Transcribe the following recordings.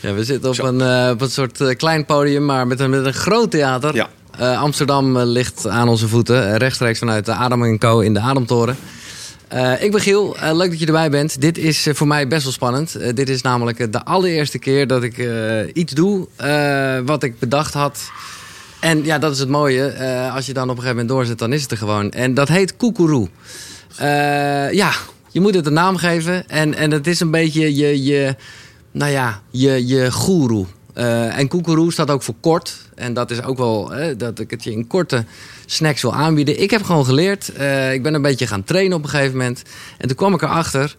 Ja, we zitten op een, eh, op een soort eh, klein podium, maar met een, met een groot theater. Ja. Eh, Amsterdam ligt aan onze voeten, rechtstreeks vanuit de Adem Co. in de Ademtoren. Ik ben Giel, leuk dat je erbij bent. Dit is voor mij best wel spannend. Dit is namelijk de allereerste keer dat ik iets doe wat ik bedacht had. En ja, dat is het mooie. Als je dan op een gegeven moment doorzet, dan is het er gewoon. En dat heet Koekeroe. Ja, je moet het een naam geven. En, en het is een beetje je, je, nou ja, je, je goeroe. Eh, en koekeroe staat ook voor kort. En dat is ook wel eh, dat ik het je in korte snacks wil aanbieden. Ik heb gewoon geleerd. eh, ik ben een beetje gaan trainen op een gegeven moment. En toen kwam ik erachter,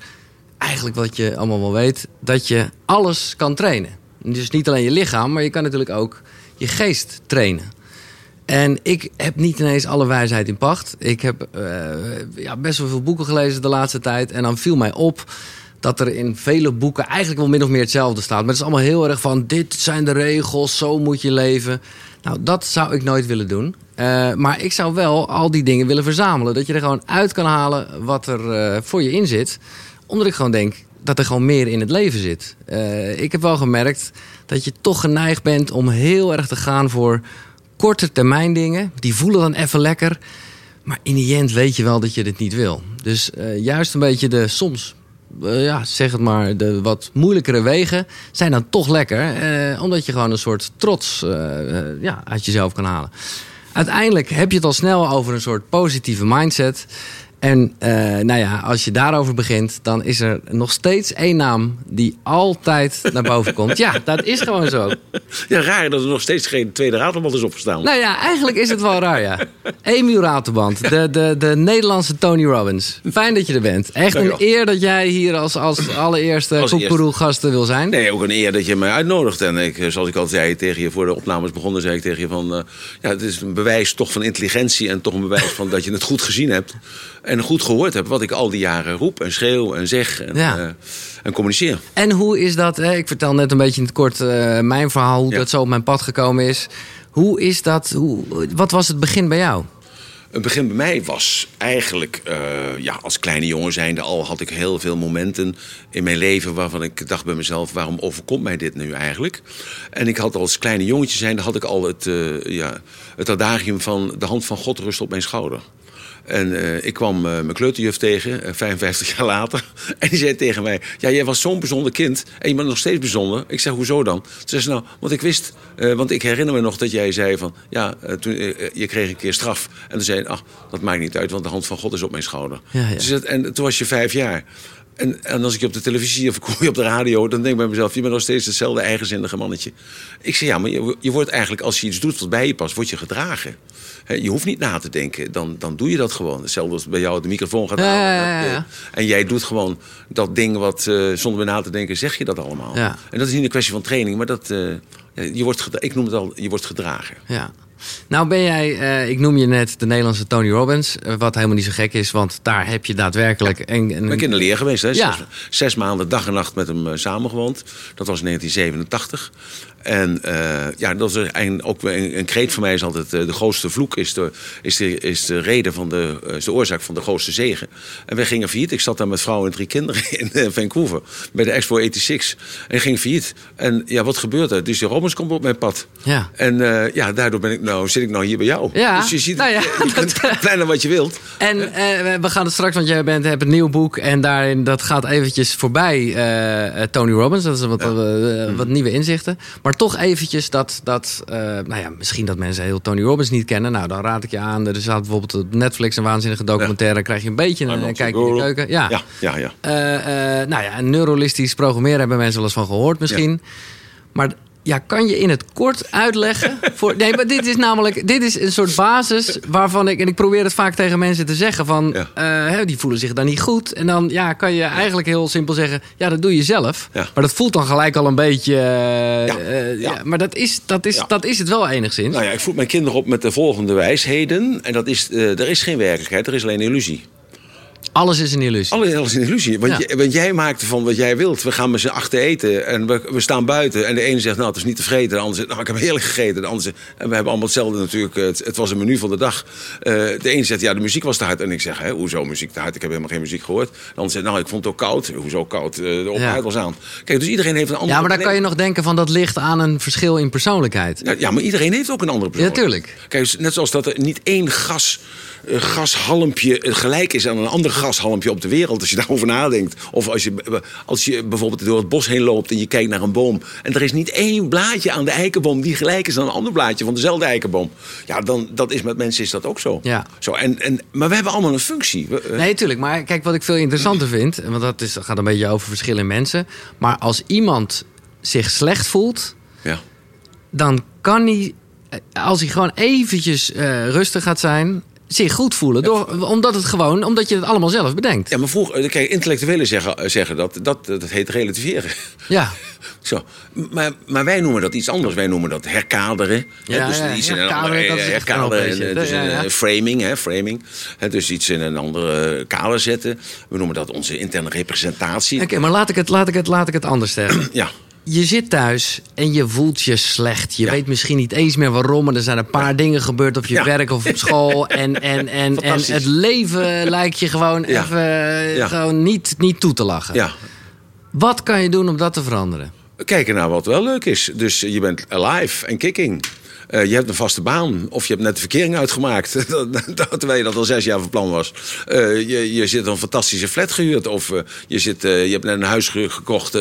eigenlijk wat je allemaal wel weet, dat je alles kan trainen. Dus niet alleen je lichaam, maar je kan natuurlijk ook je geest trainen. En ik heb niet ineens alle wijsheid in pacht. Ik heb eh, ja, best wel veel boeken gelezen de laatste tijd. En dan viel mij op dat er in vele boeken eigenlijk wel min of meer hetzelfde staat. Maar het is allemaal heel erg van: dit zijn de regels, zo moet je leven. Nou, dat zou ik nooit willen doen. Eh, maar ik zou wel al die dingen willen verzamelen. Dat je er gewoon uit kan halen wat er eh, voor je in zit. Omdat ik gewoon denk dat er gewoon meer in het leven zit. Ik heb wel gemerkt dat je toch geneigd bent om heel erg te gaan voor korte termijn dingen. Die voelen dan even lekker. Maar in die end weet je wel dat je dit niet wil. Dus eh, juist een beetje de soms, eh, ja, zeg het maar, de wat moeilijkere wegen zijn dan toch lekker. eh, omdat je gewoon een soort trots ja, uit jezelf kan halen. Uiteindelijk heb je het al snel over een soort positieve mindset. En eh, nou ja, als je daarover begint, dan is er nog steeds één naam die altijd naar boven komt. Ja, dat is gewoon zo. Ja, raar dat er nog steeds geen tweede ratelband is opgestaan. Nou ja, eigenlijk is het wel raar, ja. Emiel Raterband, de, de, de Nederlandse Tony Robbins. Fijn dat je er bent. Echt een eer dat jij hier als, als allereerste Koekeroe-gasten wil zijn. Nee, ook een eer dat je mij uitnodigt. En ik, eh, zoals ik al zei tegen je voor de opnames begonnen, zei ik tegen je van... eh, ja, het is een bewijs toch van intelligentie en toch een bewijs van dat je het goed gezien hebt. En goed gehoord hebt wat ik al die jaren roep en schreeuw en zeg en, Ja. eh, en communiceer. En hoe is dat, hè? ik vertel net een beetje in het kort eh, mijn verhaal, hoe Ja. dat zo op mijn pad gekomen is. Hoe is dat, hoe, wat was het begin bij jou? Het begin bij mij was eigenlijk, eh, ja, als kleine jongen zijnde al had ik heel veel momenten in mijn leven waarvan ik dacht bij mezelf, waarom overkomt mij dit nu eigenlijk? En ik had als kleine jongetje zijnde had ik al het, eh, ja, het adagium van de hand van God rust op mijn schouder. En eh, ik kwam eh, mijn kleuterjuf tegen, eh, 55 jaar later. En die zei tegen mij: Ja, jij was zo'n bijzonder kind. En je bent nog steeds bijzonder. Ik zeg: Hoezo dan? Toen zei ze: Nou, want ik wist. eh, want ik herinner me nog dat jij zei: van ja, eh, toen, eh, eh, je kreeg een keer straf. En toen zei Ach, dat maakt niet uit, want de hand van God is op mijn schouder. Ja, ja. Dus dat- en toen was je vijf jaar. En, en als ik je op de televisie of ik hoor je op de radio, dan denk ik bij mezelf: je bent nog steeds hetzelfde eigenzinnige mannetje. Ik zeg: Ja, maar je, je wordt eigenlijk, als je iets doet wat bij je past, word je gedragen. Je hoeft niet na te denken, dan, dan doe je dat gewoon. Hetzelfde als bij jou de microfoon gaat halen. ja, eh, ja. En jij doet gewoon dat ding wat, eh, zonder na te denken, zeg je dat allemaal. En dat is niet een kwestie van training, maar dat, eh, je wordt, ik noem het al, je wordt gedragen. Ja. Nou ben jij, eh, ik noem je net de Nederlandse Tony Robbins. eh, wat helemaal niet zo gek is, want daar heb je daadwerkelijk... Een, een, Ik ben in de leer geweest, hè? Ja. Zes, zes maanden dag en nacht met hem eh, samengewoond. Dat was in 1987. En eh, ja, dat is eigenlijk ook een, een kreet van mij is altijd... eh, de grootste vloek is de, is de, is de reden van de, eh, is de oorzaak van de grootste zegen. En wij gingen failliet. Ik zat daar met vrouw en drie kinderen in Vancouver. Bij de Expo 86. En ik ging failliet. En ja, wat gebeurt er? Dus die Robbins komt op mijn pad. Ja. En ja, daardoor ben ik nou, zit ik nou hier bij jou. Ja, Dus je ziet, nou ja, je, je kunt plannen wat je wilt. En we gaan het straks, want jij bent, hebt een nieuw boek. En daarin, dat gaat eventjes voorbij Tony Robbins. Dat is wat, wat nieuwe inzichten. Maar toch eventjes dat, dat eh, nou ja, misschien dat mensen heel Tony Robbins niet kennen. Nou, dan raad ik je aan. Er staat bijvoorbeeld op Netflix een waanzinnige documentaire. Dan krijg je een beetje een, een kijkje in de keuken. Ja. Ja, ja, ja. Eh, eh, nou ja, neurolistisch programmeren hebben mensen wel eens van gehoord misschien. Maar ja, kan je in het kort uitleggen? Voor, nee, maar dit is namelijk dit is een soort basis waarvan ik... en ik probeer het vaak tegen mensen te zeggen van... Ja. eh, die voelen zich dan niet goed. En dan ja, kan je eigenlijk heel simpel zeggen... ja, dat doe je zelf. Ja. Maar dat voelt dan gelijk al een beetje... ja, maar dat is, dat, is, dat is het wel enigszins. Nou ja, ik voed mijn kinderen op met de volgende wijsheden. En dat is, er is geen werkelijkheid, er is alleen illusie. Alles is een illusie. Alles, is een illusie. Want, Ja. je- want jij maakt van wat jij wilt. We gaan met z'n achter eten en we, we staan buiten. En de ene zegt, nou, het is niet tevreden. De ander zegt, nou, ik heb heerlijk gegeten. De ander zegt, en we hebben allemaal hetzelfde natuurlijk. Het, het was een menu van de dag. Eh, de ene zegt, ja, de muziek was te hard. En ik zeg, hè, hoezo muziek te hard? Ik heb helemaal geen muziek gehoord. De ander zegt, nou, ik vond het ook koud. Hoezo koud? Eh, de opheid was aan. Kijk, dus iedereen heeft een andere... Ja, maar dan kan je nog denken van dat ligt aan een verschil in persoonlijkheid. Ja, ja, maar iedereen heeft ook een andere persoon. Ja, tuurlijk. Kijk, dus net zoals dat er niet één gas, eh, gashalmpje eh, gelijk is aan een ander gashalmpje op de wereld. Als je daarover nadenkt. Of als je, als je bijvoorbeeld door het bos heen loopt en je kijkt naar een boom. En er is niet één blaadje aan de eikenboom die gelijk is aan een ander blaadje van dezelfde eikenboom. Ja, dan dat is met mensen is dat ook zo. Ja. zo en, en, maar we hebben allemaal een functie. Eh, Nee, tuurlijk. Maar kijk, wat ik veel interessanter vind... want dat is, dat gaat een beetje over verschillen in mensen... maar als iemand zich slecht voelt... ja. dan kan hij, eh, als hij gewoon eventjes eh, rustig gaat zijn... zich goed voelen. Door, omdat het gewoon, omdat je het allemaal zelf bedenkt. ja, maar vroeger, kijk, intellectuelen zeggen, eh, zeggen dat, dat, dat heet relativeren. Ja. Zo. Maar, maar wij noemen dat iets anders. Wij noemen dat herkaderen. Ja, Hè, dus ja, iets in een herkaderen, andere, dat herkaderen, dus Ja, een ja. eh, framing, hè, framing. Hè, dus iets in een andere kader zetten. We noemen dat onze interne representatie. Oké, maar laat ik, het, laat, ik het, laat ik het anders zeggen. Ja. Je zit thuis en je voelt je slecht. Je Ja. weet misschien niet eens meer waarom. Maar er zijn een paar dingen gebeurd op je Ja. werk of op school. En, en, en, en het leven lijkt je gewoon even eh, gewoon niet, niet toe te lachen. Wat kan je doen om dat te veranderen? Kijken naar wat wel leuk is. Dus je bent alive en kicking. Eh, je hebt een vaste baan. Of je hebt net de verkering uitgemaakt. Terwijl je dat al zes jaar van plan was. Eh, je, je zit een fantastische flat gehuurd. Of eh, je, zit, je hebt net een huis ge- gekocht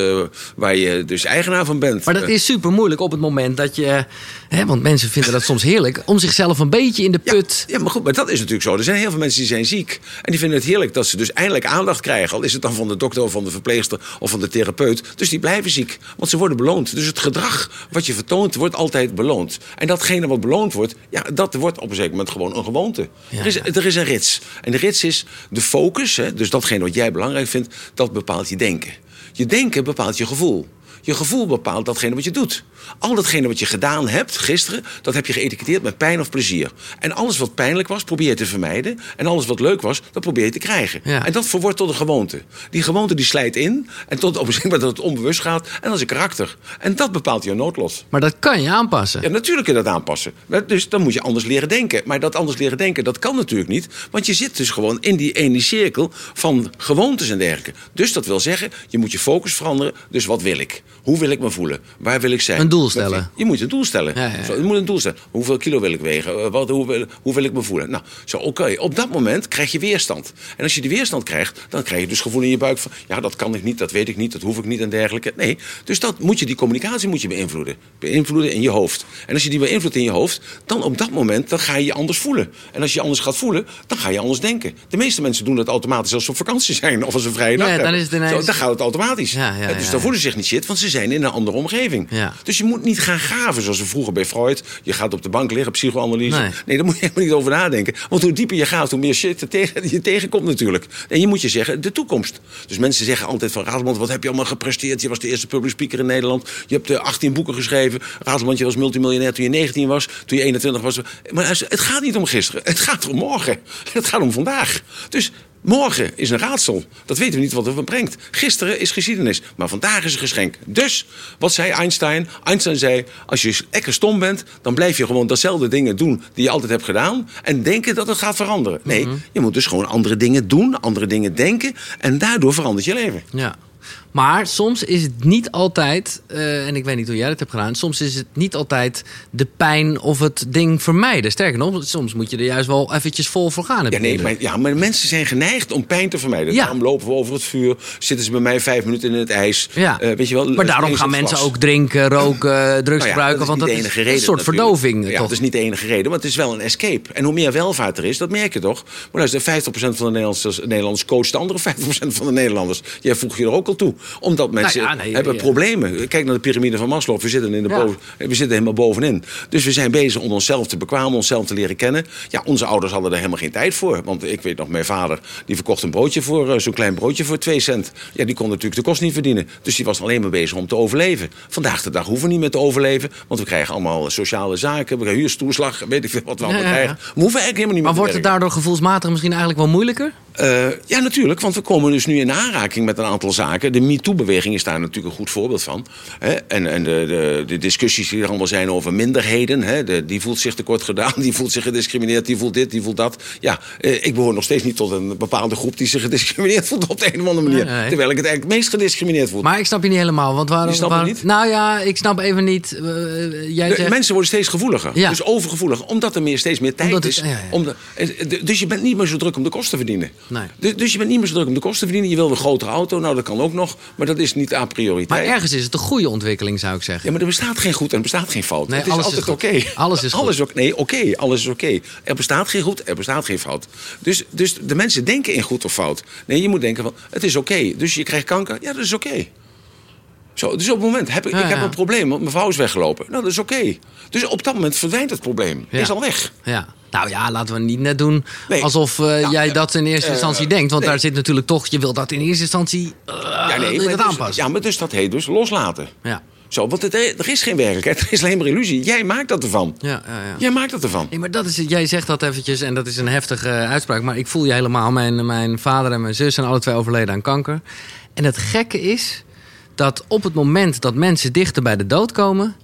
waar je dus eigenaar van bent. Maar dat is super moeilijk op het moment dat je. Hè, want mensen vinden dat soms heerlijk. om zichzelf een beetje in de put. Ja, maar goed, maar dat is natuurlijk zo. Er zijn heel veel mensen die zijn ziek. En die vinden het heerlijk dat ze dus eindelijk aandacht krijgen. Al is het dan van de dokter of van de verpleegster of van de therapeut. Dus die blijven ziek. Want ze worden beloond. Dus het gedrag wat je vertoont wordt altijd beloond. En datgene wat beloond wordt, ja, dat wordt op een zeker moment gewoon een gewoonte. Ja, er, is, er is een rits. En de rits is de focus. Hè, dus datgene wat jij belangrijk vindt, dat bepaalt je denken. Je denken bepaalt je gevoel. Je gevoel bepaalt datgene wat je doet. Al datgene wat je gedaan hebt gisteren, dat heb je geëtiketteerd met pijn of plezier. En alles wat pijnlijk was, probeer je te vermijden. En alles wat leuk was, dat probeer je te krijgen. Ja. En dat verwoordt tot een gewoonte. Die gewoonte die slijt in. En tot op een gegeven dat het onbewust gaat. En dat is een karakter. En dat bepaalt je noodlot. Maar dat kan je aanpassen. Ja, natuurlijk kun je dat aanpassen. Dus dan moet je anders leren denken. Maar dat anders leren denken, dat kan natuurlijk niet. Want je zit dus gewoon in die ene cirkel van gewoontes en dergelijke. Dus dat wil zeggen, je moet je focus veranderen. Dus wat wil ik? Hoe wil ik me voelen? Waar wil ik zijn? Een doel stellen. Je moet een doel stellen. Ja, ja, je moet een doel stellen. Hoeveel kilo wil ik wegen? Eh, Wat, hoe, wil, hoe wil ik me voelen? Nou, zo oké. Op dat moment krijg je weerstand. En als je die weerstand krijgt, dan krijg je dus gevoel in je buik van... ja, dat kan ik niet, dat weet ik niet, dat hoef ik niet en dergelijke. Nee, dus dat moet je, die communicatie moet je beïnvloeden. Beïnvloeden in je hoofd. En als je die beïnvloedt in je hoofd, dan op dat moment dan ga je je anders voelen. En als je je anders gaat voelen, dan ga je anders denken. De meeste mensen doen dat automatisch als ze op vakantie zijn of als ze een vrije dag Ja, dan hebben. is het ineens- Zo, dan gaat het automatisch. Ja, ja, dus dan voelen ze zich niet shit, want ze zijn in een andere omgeving. Ja. Dus je moet niet gaan graven zoals we vroeger bij Freud. Je gaat op de bank liggen, psychoanalyse. Nee. Nee, daar moet je helemaal niet over nadenken. Want hoe dieper je gaat, hoe meer shit er tegen, je tegenkomt natuurlijk. En je moet je zeggen, de toekomst. Dus mensen zeggen altijd van Radelman, wat heb je allemaal gepresteerd? Je was de eerste public speaker in Nederland. Je hebt eh, 18 boeken geschreven. Radelman, je was multimiljonair toen je 19 was. Toen je 21 was. Maar het gaat niet om gisteren. Het gaat om morgen. Het gaat om vandaag. Dus... Morgen is een raadsel. Dat weten we niet wat het van brengt. Gisteren is geschiedenis, maar vandaag is een geschenk. Dus, wat zei Einstein? Einstein zei, als je lekker stom bent... dan blijf je gewoon datzelfde dingen doen die je altijd hebt gedaan... en denken dat het gaat veranderen. Nee, je moet dus gewoon andere dingen doen, andere dingen denken... en daardoor verandert je leven. Ja. Maar soms is het niet altijd, eh, en ik weet niet hoe jij dat hebt gedaan, soms is het niet altijd de pijn of het ding vermijden. Sterker nog, soms moet je er juist wel eventjes vol voor gaan. Ja, nee, maar, ja, maar mensen zijn geneigd om pijn te vermijden. Ja. Daarom lopen we over het vuur, zitten ze bij mij vijf minuten in het ijs. Ja. Eh, weet je wel, maar daarom gaan mensen ook drinken, roken, drugs Nou ja, gebruiken. want dat is een soort natuurlijk. verdoving. Ja, toch? dat is niet de enige reden, maar het is wel een escape. En hoe meer welvaart er is, dat merk je toch. Maar luister, 50% van de Nederlanders, Nederlanders coacht de andere 50% van de Nederlanders. Jij voeg je er ook al toe. Omdat mensen ja, nee, hebben ja. problemen. Kijk naar de piramide van Maslow. We zitten, in de boven, we zitten helemaal bovenin. Dus we zijn bezig om onszelf te bekwamen, onszelf te leren kennen. Ja, onze ouders hadden er helemaal geen tijd voor. Want ik weet nog, mijn vader die verkocht een broodje voor, eh, zo'n klein broodje voor 2 cent. Ja, die kon natuurlijk de kost niet verdienen. Dus die was alleen maar bezig om te overleven. Vandaag de dag hoeven we niet meer te overleven. Want we krijgen allemaal sociale zaken. We krijgen huurstoelslag, weet ik veel wat we allemaal krijgen. We hoeven eigenlijk helemaal niet Maar meer wordt te het daardoor gevoelsmatig misschien eigenlijk wel moeilijker? Uh, ja, natuurlijk, want we komen dus nu in aanraking met een aantal zaken. De MeToo-beweging is daar natuurlijk een goed voorbeeld van. Hè? En, en de, de, de, discussies die er allemaal zijn over minderheden. Hè? De, die voelt zich tekort gedaan, die voelt zich gediscrimineerd, die voelt dit, die voelt dat. Ja, uh, ik behoor nog steeds niet tot een bepaalde groep die zich gediscrimineerd voelt op de een of andere manier. Nee, nee. Terwijl ik het eigenlijk het meest gediscrimineerd voel. Maar ik snap je niet helemaal. Want waarom, je snapt niet? Nou ja, ik snap even niet. Uh, jij de, zegt... Mensen worden steeds gevoeliger. Ja. Dus overgevoeliger. Omdat er meer, steeds meer tijd Omdat is. Het, ja, om de, dus je bent niet meer zo druk om de kosten te verdienen. Nee. Dus, dus je bent niet meer zo druk om de kosten te verdienen. Je wil een grotere auto, nou dat kan ook nog. Maar dat is niet aan prioriteit. Maar ergens is het een goede ontwikkeling, zou ik zeggen. Ja, maar er bestaat geen goed en er bestaat geen fout. Nee, het is alles altijd is oké. goed. Alles is. Alles nee, oké. alles is oké. Er bestaat geen goed, er bestaat geen fout. Dus, dus de mensen denken in goed of fout. Nee, je moet denken van, het is oké. Dus je krijgt kanker, ja, dat is oké. Zo, dus op het moment heb ik, Ja, ik heb ja. een probleem, want mijn vrouw is weggelopen. Nou, dat is oké. Dus op dat moment verdwijnt het probleem. Ja. Is al weg. Ja. Nou ja, laten we niet net doen Nee. alsof eh, Nou, jij eh, dat in eerste eh, instantie denkt. Want nee. daar zit natuurlijk toch, je wil dat in eerste instantie uh, Ja, nee, maar dat dus- aanpassen. Ja, maar dus dat heet dus loslaten. Ja. Zo, want het, er is geen werkelijkheid, er is alleen maar illusie. Jij maakt dat ervan. Ja, ja, ja. Jij maakt dat ervan. Nee, maar dat is het. Jij zegt dat eventjes en dat is een heftige eh, uitspraak. Maar ik voel je helemaal. Mijn, mijn vader en mijn zus zijn alle twee overleden aan kanker. En het gekke is dat op het moment dat mensen dichter bij de dood komen...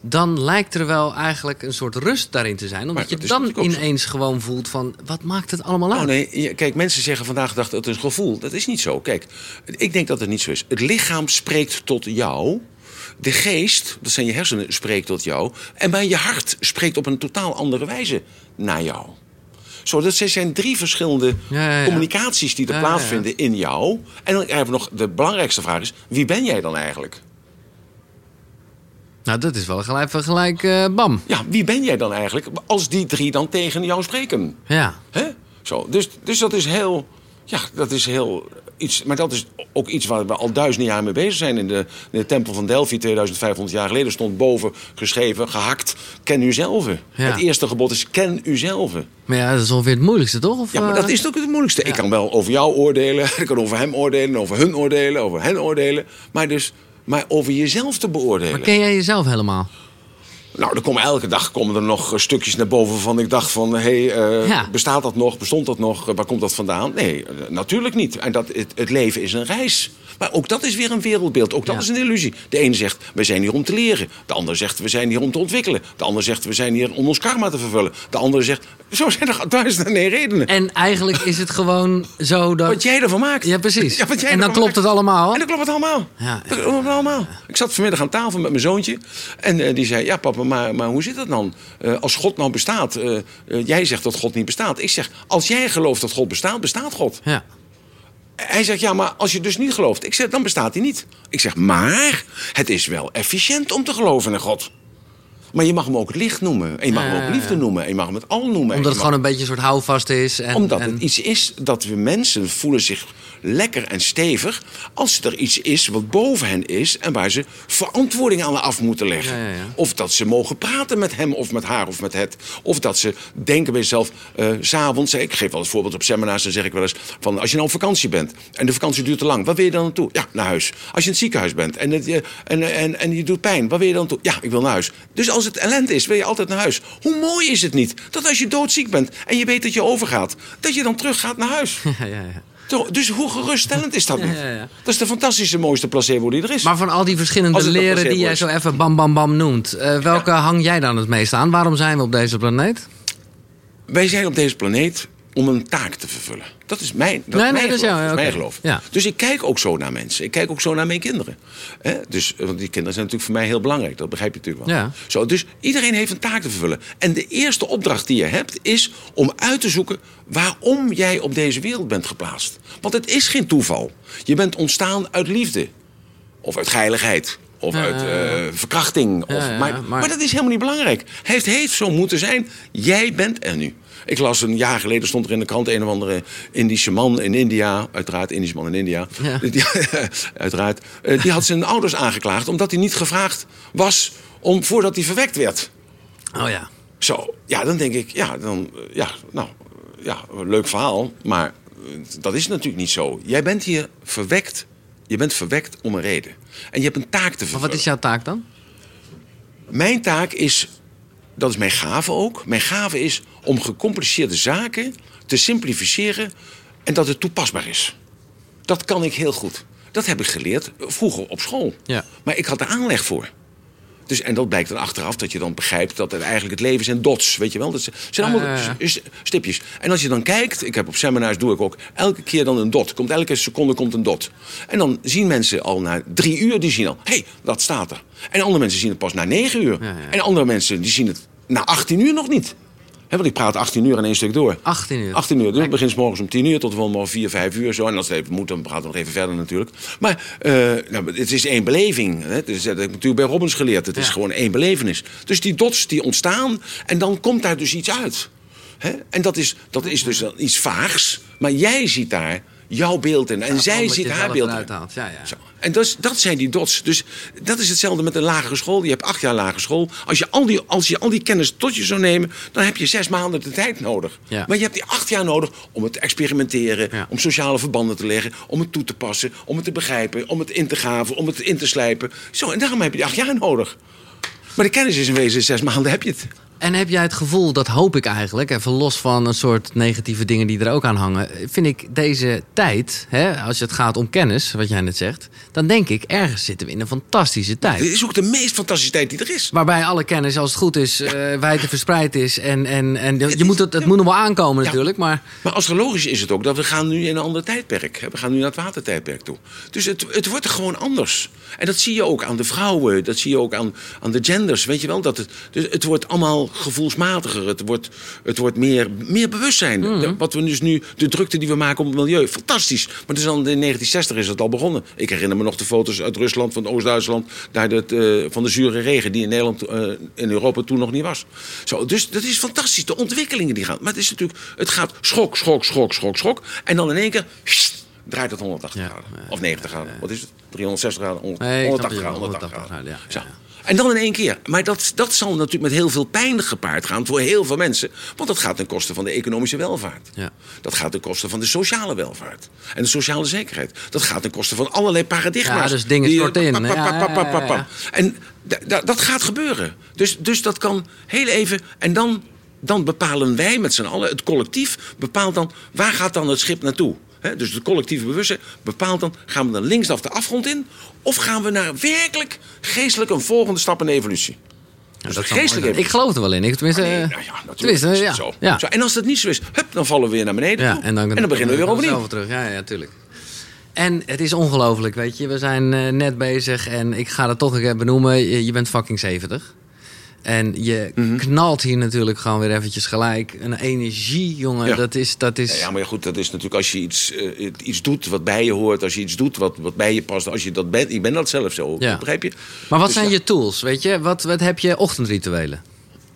dan lijkt er wel eigenlijk een soort rust daarin te zijn. Omdat je dan ineens gewoon voelt van... wat maakt het allemaal uit? Nou nee, kijk, mensen zeggen vandaag de dag dat het een gevoel. Dat is niet zo. Kijk, ik denk dat het niet zo is. Het lichaam spreekt tot jou. De geest, dat zijn je hersenen, spreekt tot jou. En bij je hart spreekt op een totaal andere wijze naar jou. Zo, dat zijn drie verschillende Ja, ja, ja. communicaties die er plaatsvinden in jou. En dan hebben we nog, de belangrijkste vraag is, wie ben jij dan eigenlijk? Nou, dat is wel gelijk, gelijk eh, bam. Ja, wie ben jij dan eigenlijk als die drie dan tegen jou spreken? Ja. Hè? Zo, dus, dus dat is heel. Ja, dat is heel iets. Maar dat is ook iets waar we al duizenden jaar mee bezig zijn. In de, in de tempel van Delphi, 2500 jaar geleden, stond boven geschreven, gehakt: ken u zelf. Ja. Het eerste gebod is: ken u zelf. Maar ja, dat is ongeveer het moeilijkste, toch? Of, Ja, maar eh, dat is ook het moeilijkste. Ik kan wel over jou oordelen, ik kan over hem oordelen, over hun oordelen, over hen oordelen. Maar, dus, maar over jezelf te beoordelen. Maar ken jij jezelf helemaal? Nou, er komen elke dag komen er nog eh, stukjes naar boven van ik dacht van... hé, hey, eh, Ja. bestaat dat nog? Bestond dat nog? Eh, Waar komt dat vandaan? Nee, natuurlijk niet. En dat, het, het leven is een reis. Maar ook dat is weer een wereldbeeld. Ook dat Ja. is een illusie. De ene zegt, we zijn hier om te leren. De ander zegt, we zijn hier om te ontwikkelen. De ander zegt, we zijn hier om ons karma te vervullen. De andere zegt, zo zijn er duizenden redenen. En eigenlijk is het gewoon zo dat... Wat jij ervan maakt. Ja, precies. Ja, wat jij en dan klopt maakt. het allemaal. En dan klopt het allemaal. Ja, Dat klopt het allemaal. Ik zat vanmiddag aan tafel met mijn zoontje. En die zei, ja papa, maar, maar hoe zit dat dan? Eh, als God nou bestaat, eh, eh, jij zegt dat God niet bestaat. Ik zeg, als jij gelooft dat God bestaat, bestaat God. Ja. Hij zegt, ja, maar als je dus niet gelooft. Ik zeg, dan bestaat hij niet. Ik zeg, maar het is wel efficiënt om te geloven in God. Maar je mag hem ook het licht noemen. En je mag hem ook liefde ja. noemen. En je mag hem het al noemen. En Omdat het gewoon een beetje een soort houvast is. En, omdat en, het iets is dat we mensen voelen zich lekker en stevig... als er iets is wat boven hen is... en waar ze verantwoording aan af moeten leggen. Ja, ja, ja. Of dat ze mogen praten met hem of met haar of met het. Of dat ze denken bij zichzelf... s s'avonds, ik geef wel eens voorbeeld op seminars... dan zeg ik wel eens van als je nou op vakantie bent... en de vakantie duurt te lang, waar wil je dan naartoe? Ja, naar huis. Als je in het ziekenhuis bent en, het, je- en, en, en je doet pijn, waar wil je dan naartoe? Ja, ik wil naar huis. Dus als het ellende is, wil je altijd naar huis. Hoe mooi is het niet dat als je doodziek bent... en je weet dat je overgaat, dat je dan teruggaat naar huis. ja, ja, ja. Dus hoe geruststellend is dat niet? ja, ja. Dat is de fantastische, mooiste placebo die er is. Maar van al die verschillende Als leren die jij zo even bam bam bam noemt... eh, welke hang jij dan het meest aan? Waarom zijn we op deze planeet? Wij zijn op deze planeet om een taak te vervullen. Dat is mijn, dat Nee, mijn dat geloof. jou, mijn geloof. Ja. Dus ik kijk ook zo naar mensen. Ik kijk ook zo naar mijn kinderen. Hè? Dus, want die kinderen zijn natuurlijk voor mij heel belangrijk. Dat begrijp je natuurlijk wel. Ja. Zo, dus iedereen heeft een taak te vervullen. En de eerste opdracht die je hebt is om uit te zoeken... waarom jij op deze wereld bent geplaatst. Want het is geen toeval. Je bent ontstaan uit liefde. Of uit geiligheid. Of Ja, uit eh, verkrachting. Of, maar, maar- maar dat is helemaal niet belangrijk. Het heeft zo moeten zijn. Jij bent er nu. Ik las een jaar geleden, stond er in de krant een of andere Indische man in India. Uiteraard, Indische man in India. Ja. Die, uiteraard. eh, Die had zijn ouders aangeklaagd omdat hij niet gevraagd was om, voordat hij verwekt werd. Oh ja. Zo, ja, dan denk ik, ja, dan, eh, ja, nou, ja, leuk verhaal. Maar eh, dat is natuurlijk niet zo. Jij bent hier verwekt. Je bent verwekt om een reden. En je hebt een taak te vervullen. Maar wat is jouw taak dan? Mijn taak is, dat is mijn gave ook. Mijn gave is om gecompliceerde zaken te simplificeren En dat het toepasbaar is. Dat kan ik heel goed. Dat heb ik geleerd vroeger op school. Ja. Maar ik had er aanleg voor. Dus, en dat blijkt dan achteraf dat je dan begrijpt dat het eigenlijk het leven zijn dots. Weet je wel? Dat zijn allemaal stipjes. En als je dan kijkt, ik heb op seminars doe ik ook elke keer dan een dot. Komt elke seconde komt een dot. En dan zien mensen al na drie uur, die zien al, hé, hey, dat staat er. En andere mensen zien het pas na negen uur. En andere mensen die zien het na 18 uur nog niet. Want ik praat 18 uur in één stuk door. 18 uur. 18 uur. Dus het begint morgens om 10 uur tot wel morgen 4, 5 uur. Zo. En als het even moet, dan praten we nog even verder natuurlijk. Maar eh, nou, het is één beleving. Hè. Dus, dat heb ik natuurlijk bij Robbins geleerd. Het is gewoon één belevenis. Dus die dots die ontstaan en dan komt daar dus iets uit. Hè? En dat is, dat is dus iets vaags. Maar jij ziet daar jouw beeld in. En zij ziet haar beeld in. Ja, ja. Zo. En dat, is- dat zijn die dots. Dus dat is hetzelfde met een lagere school. Je hebt acht jaar lagere school. Als je al die, als je al die kennis tot je zou nemen, dan heb je zes maanden de tijd nodig. Ja. Maar je hebt die acht jaar nodig om het te experimenteren, Ja. om sociale verbanden te leggen, om het toe te passen, om het te begrijpen, om het in te gaven, om het in te slijpen. Zo, en daarom heb je die acht jaar nodig. Maar de kennis is in wezen zes maanden heb je het. En heb jij het gevoel, dat hoop ik eigenlijk, even los van een soort negatieve dingen die er ook aan hangen, vind ik deze tijd, hè, als het gaat om kennis, wat jij net zegt, dan denk ik, ergens zitten we in een fantastische tijd. Dit is ook de meest fantastische tijd die er is. Waarbij alle kennis, als het goed is, eh wijd verspreid is. En, en, en je moet het, het moet nog wel aankomen Ja. natuurlijk, maar Maar astrologisch is het ook dat we gaan nu in een ander tijdperk. We gaan nu naar het watertijdperk toe. Dus het, het wordt er gewoon anders. En dat zie je ook aan de vrouwen. Dat zie je ook aan, aan de genders. Weet je wel? Dat het, dus het wordt allemaal gevoelsmatiger. Het wordt, het wordt meer, meer bewustzijn. De- Wat we dus nu, de drukte die we maken op het milieu. Fantastisch. Maar het is al in 1960 is het al begonnen. Ik herinner me nog de foto's uit Rusland, van Oost-Duitsland. Daar dat, eh, van de zure regen die in Nederland, eh, in Europa toen nog niet was. Zo, dus dat is fantastisch. De ontwikkelingen die gaan. Maar het is natuurlijk, het gaat schok, schok, schok, schok, schok. En dan in één keer draait het 180 Ja, graden. of 90 graden. Wat is het? 360 graden, 100, Nee, ik snap 180 je wel, graden, 180 180 graden. graden, ja, Zo. En dan in één keer. Maar dat, dat zal natuurlijk met heel veel pijn gepaard gaan voor heel veel mensen. Want dat gaat ten koste van de economische welvaart. Ja. Dat gaat ten koste van de sociale welvaart. En de sociale zekerheid. Dat gaat ten koste van allerlei paradigma's. Ja, dus dingen storten in. En da- da- dat gaat gebeuren. Dus, dus dat kan heel even. En dan, dan bepalen wij met z'n allen, het collectief bepaalt dan waar gaat dan het schip naartoe. Hè, dus het collectieve bewustzijn bepaalt dan, gaan we dan linksaf de afgrond in? Of gaan we naar werkelijk geestelijk een volgende stap in de evolutie? Dus dat zijn. Ik geloof er wel in. Ik, tenminste, Nee, eh, nou ja, natuurlijk tenminste, het ja. zo. Ja. Zo, En als dat niet zo is, hup, dan vallen we weer naar beneden Ja, en dan, beginnen we weer opnieuw. terug. Ja, ja, tuurlijk. En het is ongelooflijk, weet je. We zijn eh, net bezig en ik ga het toch een keer benoemen. Je, je bent fucking 70. En je Mhm. knalt hier natuurlijk gewoon weer eventjes gelijk. Een energie, jongen. Ja. Dat is... Dat is Ja, maar goed, dat is natuurlijk als je iets, eh, iets doet wat bij je hoort, als je iets doet wat, wat bij je past, als je dat bent, ik ben dat zelf zo, Ja. begrijp je? Maar wat Dus zijn ja. je tools, weet je? Wat, wat heb je ochtendrituelen?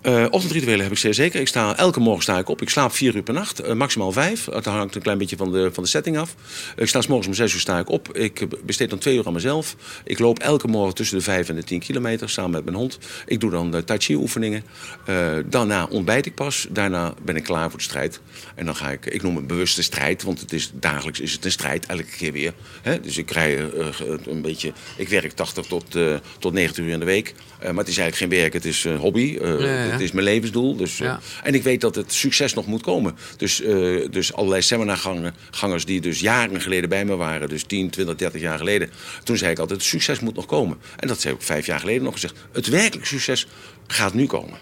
Eh, ochtendrituelen heb ik zeer zeker. Ik sta, elke morgen sta ik op. Ik slaap vier uur per nacht, eh, maximaal vijf. Dat hangt een klein beetje van de, van de setting af. Ik sta 's morgens om zes uur sta ik op. Ik eh, besteed dan twee uur aan mezelf. Ik loop elke morgen tussen de vijf en de tien kilometer samen met mijn hond. Ik doe dan tai chi oefeningen. Eh, daarna ontbijt ik pas. Daarna ben ik klaar voor de strijd. En dan ga ik, ik noem het bewuste strijd, want het is, dagelijks is het een strijd, elke keer weer. Hè? Dus ik rij eh, een beetje, ik werk 80 tot, eh, tot 90 uur in de week. Eh, maar het is eigenlijk geen werk, het is een hobby. Eh, Het is mijn levensdoel. Dus, eh, Ja. En ik weet dat het succes nog moet komen. Dus, eh, dus allerlei seminargangers die dus jaren geleden bij me waren, dus 10, 20, 30 jaar geleden. Toen zei ik altijd, het succes moet nog komen. En dat zei ik ook vijf jaar geleden nog gezegd. Het werkelijk succes gaat nu komen.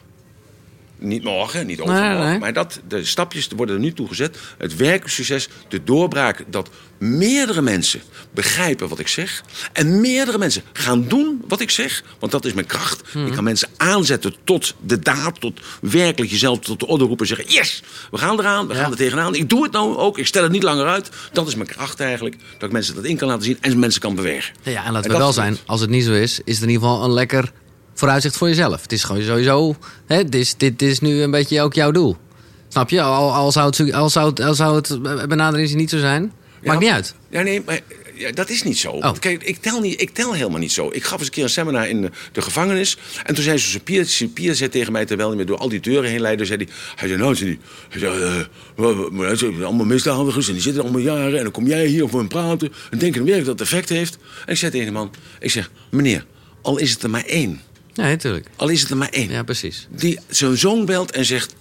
Niet morgen, niet overmorgen. Nee, nee. Maar dat, de stapjes worden er nu toe gezet. Het werkelijk succes, de doorbraak dat meerdere mensen begrijpen wat ik zeg. En meerdere mensen gaan doen wat ik zeg. Want dat is mijn kracht. Hmm. Ik kan mensen aanzetten tot de daad. Tot werkelijk jezelf tot de orde roepen. En zeggen, yes, we gaan eraan, we Ja. gaan er tegenaan. Ik doe het nou ook, ik stel het niet langer uit. Dat is mijn kracht eigenlijk. Dat ik mensen dat in kan laten zien en mensen kan bewegen. Ja, en laten En we wel zijn, als het niet zo is, is het in ieder geval een lekker vooruitzicht voor jezelf. Het is gewoon sowieso, hè, dit, is, dit is nu een beetje ook jouw doel. Snap je? Al, al, zou, het, al, zou, het, al zou het benadering niet zo zijn, maakt niet uit. Ja, nee, maar ja, dat is niet zo. Want Kijk, ik tel, niet, ik tel helemaal niet zo. Ik gaf eens een keer een seminar in de, de gevangenis. En toen zei zijn pier, pier zei tegen mij, terwijl hij me door al die deuren heen leidde, zei hij, hij zei, nou, zei hij, hij zei, eh, allemaal misdadigers en die zitten allemaal jaren en dan kom jij hier voor hem praten en denken dan werk dat het effect heeft. En ik zei tegen de man, ik zeg, meneer, al is het er maar één, Nee, natuurlijk. al is het er maar één, Ja, precies. die zijn zoon belt en zegt,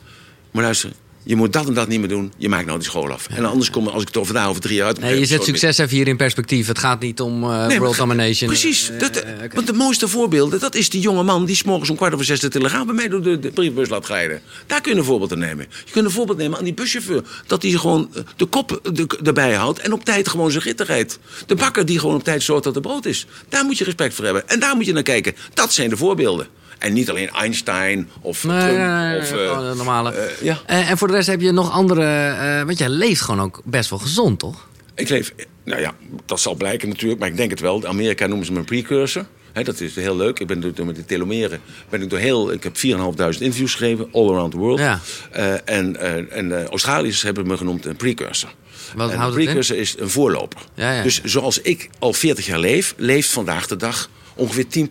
maar luister, Je moet dat en dat niet meer doen. Je maakt nou die school af. En anders kom als ik het over vandaag over drie jaar uit. Nee, je zet succes even hier in perspectief. Het gaat niet om uh, nee, world domination. Precies. Uh, dat, okay. Want de mooiste voorbeelden, dat is die jonge man die s'morgens om kwart over zes de telegraaf bij mij door de, de brievenbus laat rijden. Daar kun je een voorbeeld aan nemen. Je kunt een voorbeeld nemen aan die buschauffeur. Dat hij gewoon de kop de, erbij houdt en op tijd gewoon zijn ritten rijdt. De bakker die gewoon op tijd zorgt dat er brood is. Daar moet je respect voor hebben. En daar moet je naar kijken. Dat zijn de voorbeelden. En niet alleen Einstein of nee, Trump. Nee, nee, of, uh, normale. Uh, ja. Uh, en voor de rest heb je nog andere... want jij leeft gewoon ook best wel gezond, toch? Ik leef... Nou ja, dat zal blijken natuurlijk, maar ik denk het wel. Amerika noemen ze me een precursor. He, dat is heel leuk. Ik ben door, met de telomeren ben ik door heel. Ik heb 4.500 interviews geschreven, all around the world. Ja. Uh, en uh, en de Australiërs hebben me genoemd een precursor. Wat en een precursor is een voorloper. Ja, ja. Dus zoals ik al 40 jaar leef, leeft vandaag de dag ongeveer 10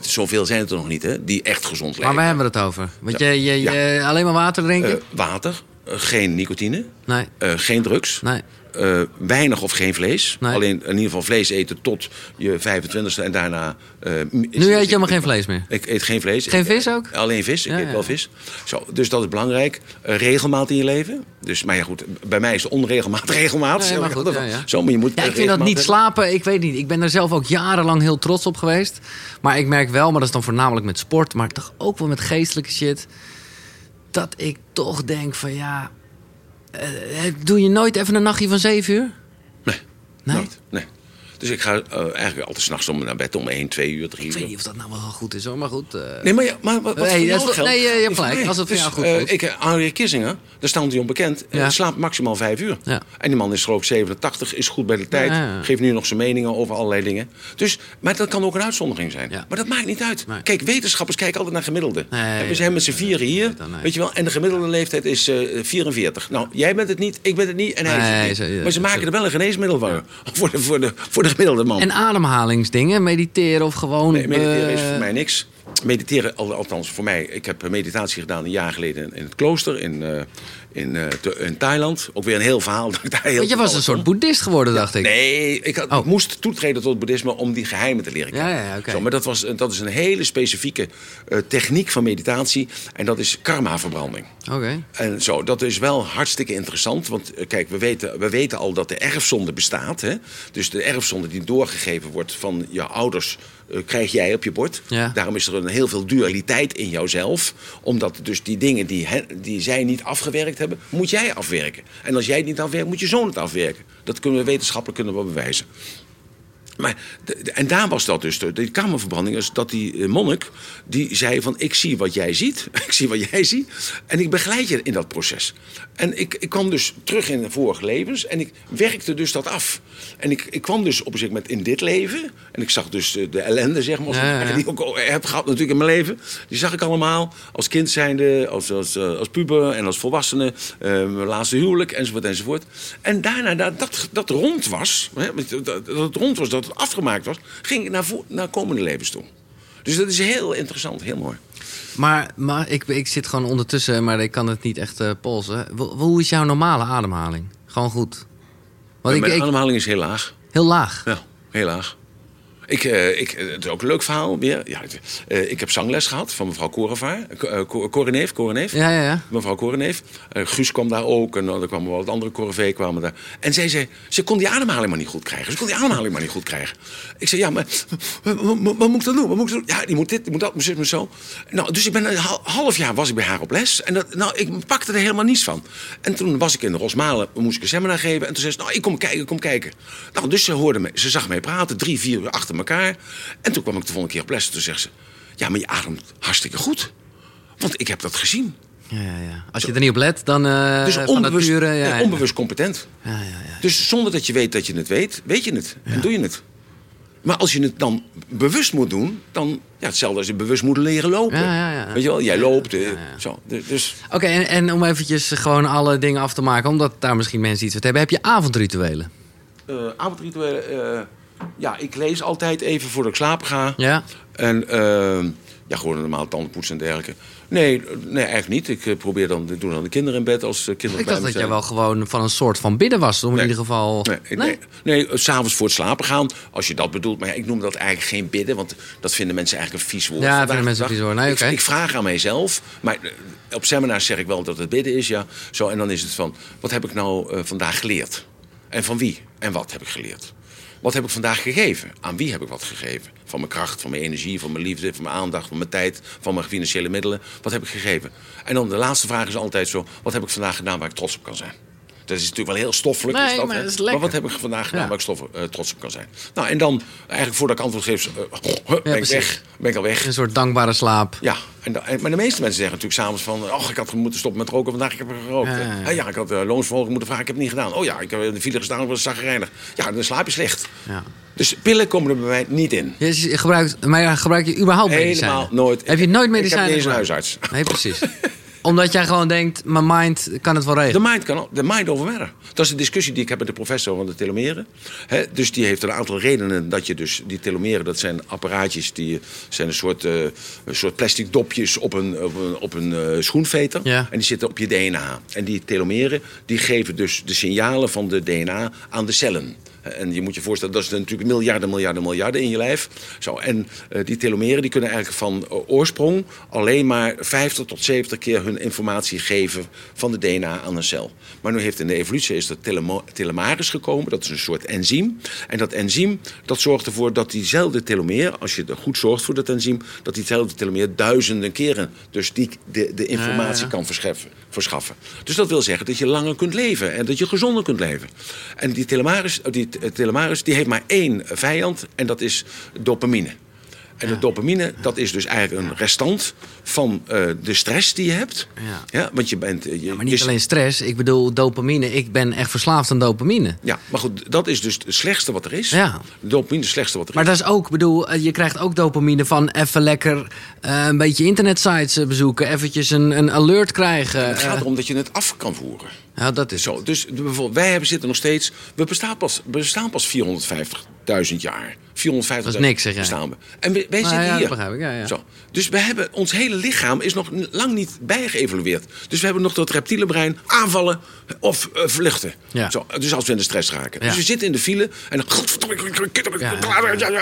Zoveel zijn het er nog niet, hè, die echt gezond leven. Maar waar hebben we het over? Want je, je, je ja. alleen maar water drinken? Uh, water, geen nicotine, nee. geen drugs. Nee. Uh, weinig of geen vlees. Nee. Alleen in ieder geval vlees eten tot je 25e en daarna. Uh, nu eet je helemaal geen vlees meer? Ik eet geen vlees. Geen vis ook? Alleen vis. Ik eet ja. wel vis. Zo, dus dat is belangrijk. Uh, regelmaat in je leven. Dus, maar ja, goed. Bij mij is het onregelmaat regelmaat. Maar goed. Zo, maar je moet Ja, ik vind dat niet slapen. Ik weet niet. Ik ben er zelf ook jarenlang heel trots op geweest. Maar ik merk wel, maar dat is dan voornamelijk met sport, maar toch ook wel met geestelijke shit. Dat ik toch denk van ja. Eh, doe je nooit even een nachtje van zeven uur? Nee, Nee? nooit. Nee. Dus ik ga eh, eigenlijk altijd s'nachts om naar bed om 1, 2 uur, 3 Ik weet uur. niet of dat nou wel goed is hoor, maar goed. eh, Nee, maar, ja, maar wat, wat Nee, geldt... nee, je- je hebt gelijk. Als het voor dus, jou goed voelt. ik, Henri Kissinger, daar stond hij onbekend, Ja. slaapt maximaal vijf uur. Ja. En die man is geloof ik 87, is goed bij de tijd. Ja. Geeft nu nog zijn meningen over allerlei dingen. Dus, maar dat kan ook een uitzondering zijn. Maar dat maakt niet uit. Nee. Kijk, wetenschappers kijken altijd naar gemiddelde. En we zijn met z'n vieren hier, weet je wel. En de gemiddelde leeftijd is eh, 44. Nou, jij bent het niet, ik ben het niet en hij is het niet. maar ze maken er wel een geneesmiddel voor. Voor, de, voor, de, voor de gemiddelde man. En ademhalingsdingen, mediteren of gewoon. Nee, mediteren is eh, voor mij niks. Mediteren, al- althans voor mij. Ik heb meditatie gedaan een jaar geleden in het klooster in, eh, in, eh, in Thailand. Ook weer een heel verhaal. Dat ik daar heel Want je was een soort boeddhist geworden, dacht ik. Nee, ik, had, Oh. ik moest toetreden tot het boeddhisme om die geheimen te leren kennen. ja. Zo, maar dat, was, dat is een hele specifieke eh, techniek van meditatie. En dat is karma-verbranding. Oké. En zo, dat is wel hartstikke interessant. Want eh, kijk, we weten, we weten al dat de erfzonde bestaat. Hè? Dus de erfzonde die doorgegeven wordt van je ouders, eh, krijg jij op je bord. Ja. Daarom is er een heel veel dualiteit in jouzelf. Omdat dus die dingen die, die zij niet afgewerkt hebben, moet jij afwerken. En als jij het niet afwerkt, moet je zoon het afwerken. Dat kunnen we wetenschappelijk kunnen we bewijzen. Maar, de- en daar was dat dus, de, de kamerverbranding, is dat die eh, monnik, die zei van, ik zie wat jij ziet, ik zie wat jij ziet, en ik begeleid je in dat proces. En ik, ik kwam dus terug in de vorige levens en ik werkte dus dat af. En ik, ik kwam dus op een gegeven moment in dit leven, en ik zag dus de, de ellende, zeg maar, Ja, ja, die ik ook heb gehad natuurlijk in mijn leven. Die zag ik allemaal, als kind zijnde, als, als, eh, als puber en als volwassene, eh, mijn laatste huwelijk, enzovoort, enzovoort. En daarna, dat dat, dat rond was, hè, dat, dat het rond was, dat het afgemaakt was, ging ik naar, naar komende levens toe. Dus dat is heel interessant, heel mooi. Maar, maar ik, ik zit gewoon ondertussen, maar ik kan het niet echt eh, polsen. Hoe is jouw normale ademhaling? Gewoon goed. Want ik, Mijn ik, ademhaling is heel laag. heel laag. Ja, heel laag. Ik, eh, ik, het is ook een leuk verhaal weer. Ja, eh, ik heb zangles gehad van mevrouw Korevaar. Koreneef, Koreneef. Ja, ja, ja. Mevrouw Koreneef. Eh, Guus kwam daar ook. En dan kwamen wel wat andere Correvee kwamen daar. En zij zei, ze kon die ademhaling maar niet goed krijgen. Ze kon die ademhaling maar niet goed krijgen. Ik zei, ja, maar wat, moet ik dan doen? Wat moet ik doen? Ja, die moet dit, die moet dat, moet zo. Nou, dus ik ben een hal- half jaar was ik bij haar op les. En dat, nou, ik pakte er helemaal niets van. En toen was ik in Rosmalen, moest ik een seminar geven. En toen zei ze, nou, ik kom kijken, ik kom kijken. Nou, dus ze hoorde me, ze zag mij praten, drie, vier uur achter elkaar. En toen kwam ik de volgende keer op les. En toen zegt ze, ja, maar je ademt hartstikke goed. Want ik heb dat gezien. ja, ja, ja. Als je er niet op let, dan eh Dus van onbewust, nature... Ja, ja, ja. onbewust competent. Ja, ja, ja. Dus zonder dat je weet dat je het weet, weet je het. En doe je het. Maar als je het dan bewust moet doen, dan ja, hetzelfde als je bewust moet leren lopen. Ja, ja, ja. Weet je wel, jij loopt. eh. Zo. Dus- Oké, en, en om eventjes gewoon alle dingen af te maken, omdat daar misschien mensen iets van hebben. Heb je avondrituelen? eh avondrituelen. eh, ja, ik lees altijd even voordat ik slapen ga. Ja? En eh, Ja, gewoon normaal tandenpoetsen en dergelijke. Nee, nee, eigenlijk niet. Ik eh, probeer dan, ik doe dan de kinderen in bed als eh, kinderen Ik dacht dat jij wel gewoon van een soort van bidden was. Om Nee. in ieder geval... Nee, nee, nee, eh, s'avonds voor het slapen gaan, als je dat bedoelt. Maar ja, ik noem dat eigenlijk geen bidden, want dat vinden mensen eigenlijk een vies woord. Ja, vinden de mensen een vies woord. Nee, Ik- vraag aan mijzelf, maar op seminars zeg ik wel dat het bidden is, ja. Zo, en dan is het van, wat heb ik nou vandaag geleerd? En van wie? En wat heb ik geleerd? Wat heb ik vandaag gegeven? Aan wie heb ik wat gegeven? Van mijn kracht, van mijn energie, van mijn liefde, van mijn aandacht, van mijn tijd, van mijn financiële middelen. Wat heb ik gegeven? En dan de laatste vraag is altijd zo: wat heb ik vandaag gedaan waar ik trots op kan zijn? Dat is natuurlijk wel heel stoffelijk. Nee, is dat, maar hè? dat is lekker. wat heb ik vandaag gedaan Ja. waar ik stof, eh, trots op kan zijn? Nou, en dan eigenlijk voordat ik antwoord geef, eh, ben ik weg. Ben ik al weg. Een soort dankbare slaap. Ja, en maar de meeste mensen zeggen natuurlijk s'avonds van... oh, ik had moeten stoppen met roken, vandaag ik heb er gerookt. Ja, Ja, ja, ik had uh, loonsverhoging moeten vragen, ik heb het niet gedaan. Oh ja, ik heb in de file gestaan, ik was zagrijnig. Ja, dan slaap je slecht. Ja. Dus pillen komen er bij mij niet in. Je gebruikt, maar gebruik je überhaupt medicijnen? Helemaal nooit. Heb je nooit Ik heb medicijnen niet eens een huisarts. Nee, precies. Omdat jij gewoon denkt, mijn mind kan het wel De regelen. mind, kan, de mind over matter. Dat is een discussie die ik heb met de professor van de telomeren. Dus die heeft een aantal redenen dat je dus... Die telomeren, dat zijn apparaatjes, die zijn een soort, eh, een soort plastic dopjes op een, op een, op een eh, schoenveter. Ja. En die zitten op je DNA. En die telomeren, die geven dus de signalen van de DNA aan de cellen. En je moet je voorstellen, dat is natuurlijk miljarden, miljarden, miljarden in je lijf. Zo, en eh, die telomeren die kunnen eigenlijk van eh, oorsprong alleen maar 50 tot 70 keer hun informatie geven van de DNA aan een cel. Maar nu heeft in de evolutie is er telemo- telemaris gekomen, dat is een soort enzym. En dat enzym dat zorgt ervoor dat diezelfde telomeer, als je er goed zorgt voor dat enzym, dat diezelfde telomeer duizenden keren dus die, de, de informatie Ja, ja. kan verscheffen, verschaffen. Dus dat wil zeggen dat je langer kunt leven en dat je gezonder kunt leven. En die telemaris, die t- telemaris die heeft maar één vijand en dat is dopamine. En de dopamine, dat is dus eigenlijk een restant van eh, de stress die je hebt. Ja. want je bent... eh, Je, Maar niet alleen stress, ik bedoel dopamine. Ik ben echt verslaafd aan dopamine. Ja, maar goed, dat is dus het slechtste wat er is. Ja. Dopamine is het slechtste wat er Maar is. dat is ook, bedoel, eh, je krijgt ook dopamine van even lekker een beetje internetsites bezoeken. Eventjes een, een alert krijgen. Het gaat erom dat je het af kan voeren. ja, dat is Zo, dus bijvoorbeeld, wij hebben zitten nog steeds. We bestaan pas, we bestaan pas 450.000 jaar. 450 Dat is niks, zeg jij. bestaan we. En wij, wij Nou zitten ja, hier. dat begrijp ik, ja, ja. Zo. Dus we hebben, ons hele lichaam is nog lang niet bijgeëvalueerd. Dus we hebben nog dat reptiele brein aanvallen of eh, vluchten. Ja. Zo, dus als we in de stress raken. Dus we zitten in de file en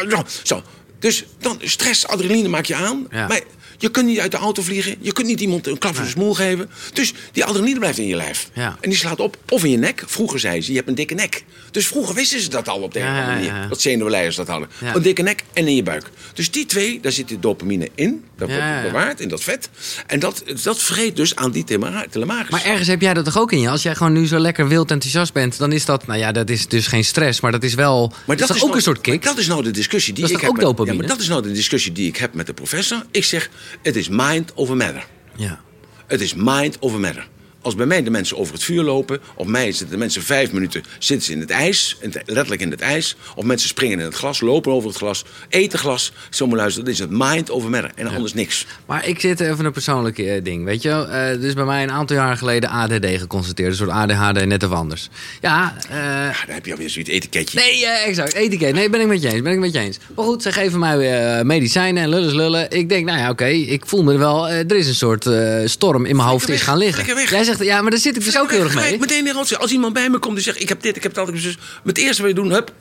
dan. Zo. Dus dan stress, adrenaline maak je aan. Ja. Maar je kunt niet uit de auto vliegen. Je kunt niet iemand een klap voor de smoel geven. Dus die adrenaline blijft in je lijf. Ja. En die slaat op of in je nek. Vroeger zei ze, je hebt een dikke nek. Dus vroeger wisten ze dat al op de een of Ja, andere manier. ja. Dat zenuwleiders dat hadden. Een dikke nek en in je buik. Dus die twee, daar zit de dopamine in. Dat wordt bewaard in dat vet. En dat, dat vreet dus aan die telemaris. Maar ergens heb jij dat toch ook in je? Als jij gewoon nu zo lekker wild enthousiast bent, dan is dat, nou ja, dat is dus geen stress, maar dat is wel. Maar dat is ook nou- een soort kick. Dat is nou de discussie die Dat is ik toch heb. ook met- dopamine? Maar dat is nou de discussie die ik heb met de professor. Ik zeg, het is mind over matter. Ja. Het is mind over matter. Als bij mij de mensen over het vuur lopen, of mij zitten de mensen vijf minuten zitten ze in het ijs, letterlijk in het ijs, of mensen springen in het glas, lopen over het glas, eten glas, zo maar luisteren, dat is het mind over matter en anders niks. Maar ik zit even een persoonlijk eh, ding, weet je wel. Is bij mij een aantal jaar geleden ADD geconstateerd. Een soort ADHD, net of anders. Ja, eh, Ja, dan heb je alweer zo'n etiketje. Nee, exact. Etiket. Nee, ben ik met je eens. Ben ik met je eens. Maar goed, ze geven mij eh, medicijnen en lullen lullen. Ik denk, nou ja, oké. ik voel me wel. er is een soort storm in mijn hoofd is gaan liggen. Jij zegt, ja, maar daar zit ik dus ook heel erg mee. Meteen weer rotsen. Als iemand bij me komt en zegt, ik heb dit, ik heb dat, zus. Met het eerste wat je doet, hup,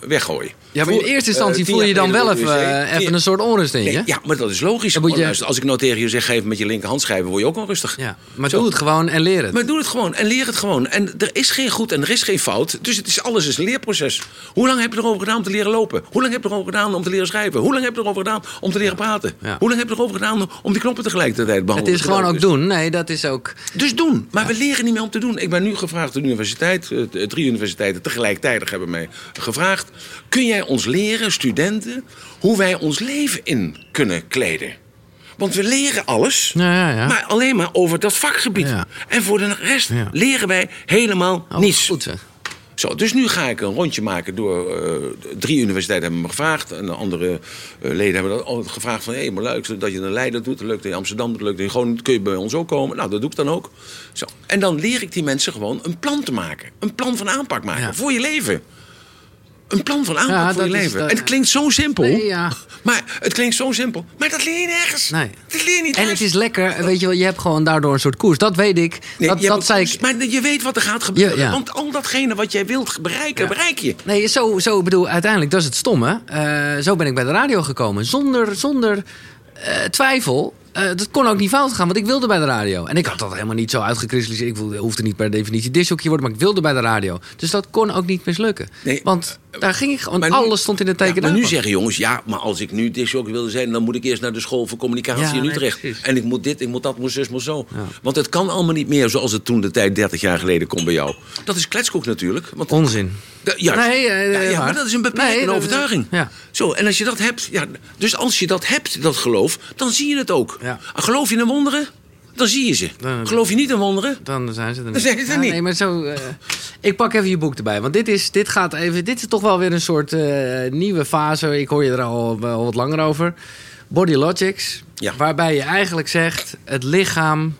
weggooien. Ja, maar in eerste instantie eh, voel je dan wel even, eh, even een soort onrust in je. Ja, maar dat is logisch. Als ik nou tegen je zeg, geef met je linkerhand schrijven, word je ook onrustig. Ja, maar doe het gewoon en leer het. Maar doe het gewoon en leer het gewoon. En er is geen goed en er is geen fout. Dus het is, alles is een leerproces. Hoe lang heb je erover gedaan om te leren lopen? Hoe lang heb je erover gedaan om te leren schrijven? Hoe lang heb je erover gedaan om te leren praten? Hoe lang heb je erover gedaan om die knoppen tegelijkertijd te het behandelen? is gewoon ook doen. Nee, dat is ook... Dus doen. Maar we leren niet meer om te doen. Ik ben nu gevraagd door de universiteit. eh, Drie universiteiten tegelijkertijd hebben mij gevraagd. Kun jij ons leren, studenten, hoe wij ons leven in kunnen kleden? Want we leren alles, Ja, ja, ja. maar alleen maar over dat vakgebied. En voor de rest leren wij helemaal Oh, niets. Goed. Zo, dus nu ga ik een rondje maken door eh, drie universiteiten hebben me gevraagd. En de andere eh, leden hebben dat ook gevraagd van... hé, maar leuk dat je een Leiden doet, leuk dat je in Amsterdam doet... leuk dat je gewoon, kun je bij ons ook komen? Nou, dat doe ik dan ook. Zo. En dan leer ik die mensen gewoon een plan te maken. Een plan van aanpak maken voor je leven. Een plan van aanpak Ja, voor je leven. de- het klinkt zo simpel. Nee, ja. Maar het klinkt zo simpel. Maar dat leer je nergens. Nee. Dat leer je niet En het is lekker, weet je wel, je hebt gewoon daardoor een soort koers. Dat weet ik. Nee, dat dat zei ik. Maar je weet wat er gaat gebeuren. Ja, ja. Want al datgene wat jij wilt bereiken, bereik je. Nee, zo, zo ik bedoel, uiteindelijk, dat is het stomme. Eh, zo ben ik bij de radio gekomen. Zonder, zonder eh, twijfel. Eh, dat kon ook niet fout gaan, want ik wilde bij de radio. En ik had dat helemaal niet zo uitgekristalliseerd. Ik hoefde niet per definitie disjockey worden, maar ik wilde bij de radio. Dus dat kon ook niet mislukken. Nee, want daar ging ik gewoon, alles stond in het teken Ja, maar nu zeggen jongens, ja, maar als ik nu disjockey wilde zijn... dan moet ik eerst naar de school voor communicatie Ja, in Utrecht. en ik moet dit, ik moet dat, moet zus, moet zo. Ja. Want het kan allemaal niet meer zoals het toen de tijd 30 jaar geleden kon bij jou. Dat is kletskoek natuurlijk. Want Onzin. Juist. Nee, eh, ja, maar dat is een beperkende Nee, is- overtuiging. ja. Zo, en als je dat hebt, ja, dus als je dat hebt, dat geloof, dan zie je het ook. Ja. Geloof je in wonderen, dan zie je ze. Dan- Geloof je niet in wonderen, Dan zijn ze er niet. Dan zijn ze er Ja, niet. Nee, maar zo, eh, ik pak even je boek erbij. Want dit is, dit gaat even, dit is toch wel weer een soort eh, nieuwe fase. Ik hoor je er al, al wat langer over. Body Logics. Ja. Waarbij je eigenlijk zegt, het lichaam...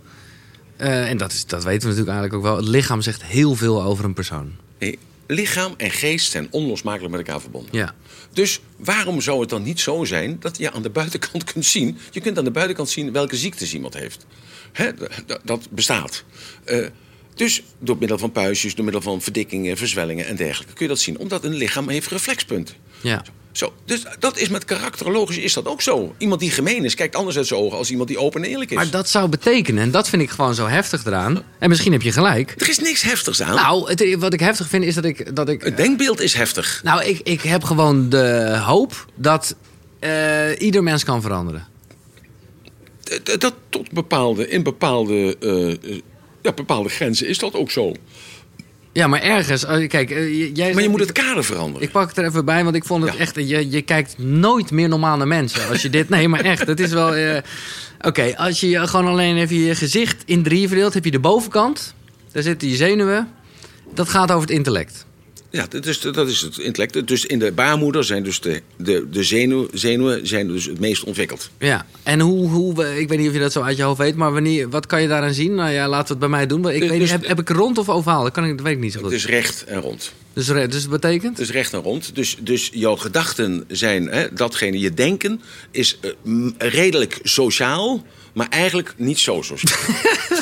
eh, en dat, is, dat weten we natuurlijk eigenlijk ook wel. Het lichaam zegt heel veel over een persoon. nee, lichaam en geest zijn onlosmakelijk met elkaar verbonden. Ja. Dus waarom zou het dan niet zo zijn dat je aan de buitenkant kunt zien... je kunt aan de buitenkant zien welke ziektes iemand heeft. Dat bestaat. Eh, dus door middel van puistjes, door middel van verdikkingen, verzwellingen en dergelijke... kun je dat zien, omdat een lichaam heeft reflexpunten. Ja. Zo, dus dat is met karakterologisch is dat ook zo. Iemand die gemeen is, kijkt anders uit zijn ogen als iemand die open en eerlijk is. Maar dat zou betekenen, en dat vind ik gewoon zo heftig eraan. En misschien heb je gelijk. Er is niks heftigs aan. Nou, het, wat ik heftig vind is dat ik... Dat ik het denkbeeld is heftig. Nou, ik, ik heb gewoon de hoop dat eh, ieder mens kan veranderen. D- Dat tot bepaalde, in bepaalde, eh, eh, ja, bepaalde grenzen is dat ook zo. Ja, maar ergens... Kijk, eh, jij Maar je moet het kader veranderen. Ik pak het er even bij, want ik vond het Ja. echt... Je, je kijkt nooit meer normaal naar mensen als je dit... Nee, maar echt, het is wel... eh, Oké, als je gewoon alleen even je gezicht in drieën verdeelt... heb je de bovenkant, daar zitten je zenuwen. Dat gaat over het intellect. Ja, dat is, dat is het intellect. Dus in de baarmoeder zijn dus de, de, de zenuw, zenuwen zijn dus het meest ontwikkeld. Ja, en hoe, hoe... Ik weet niet of je dat zo uit je hoofd weet, maar wanneer, wat kan je daaraan zien? Nou ja, laten we het bij mij doen. Ik Dus- weet niet, dus- heb, heb ik rond of ovaal? Dat, kan ik, dat weet ik niet zo Het goed. is recht en rond. Dus, dus dat betekent? Het is recht en rond. Dus, dus jouw gedachten zijn, hè, datgene, je denken is eh, redelijk sociaal, maar eigenlijk niet zo sociaal.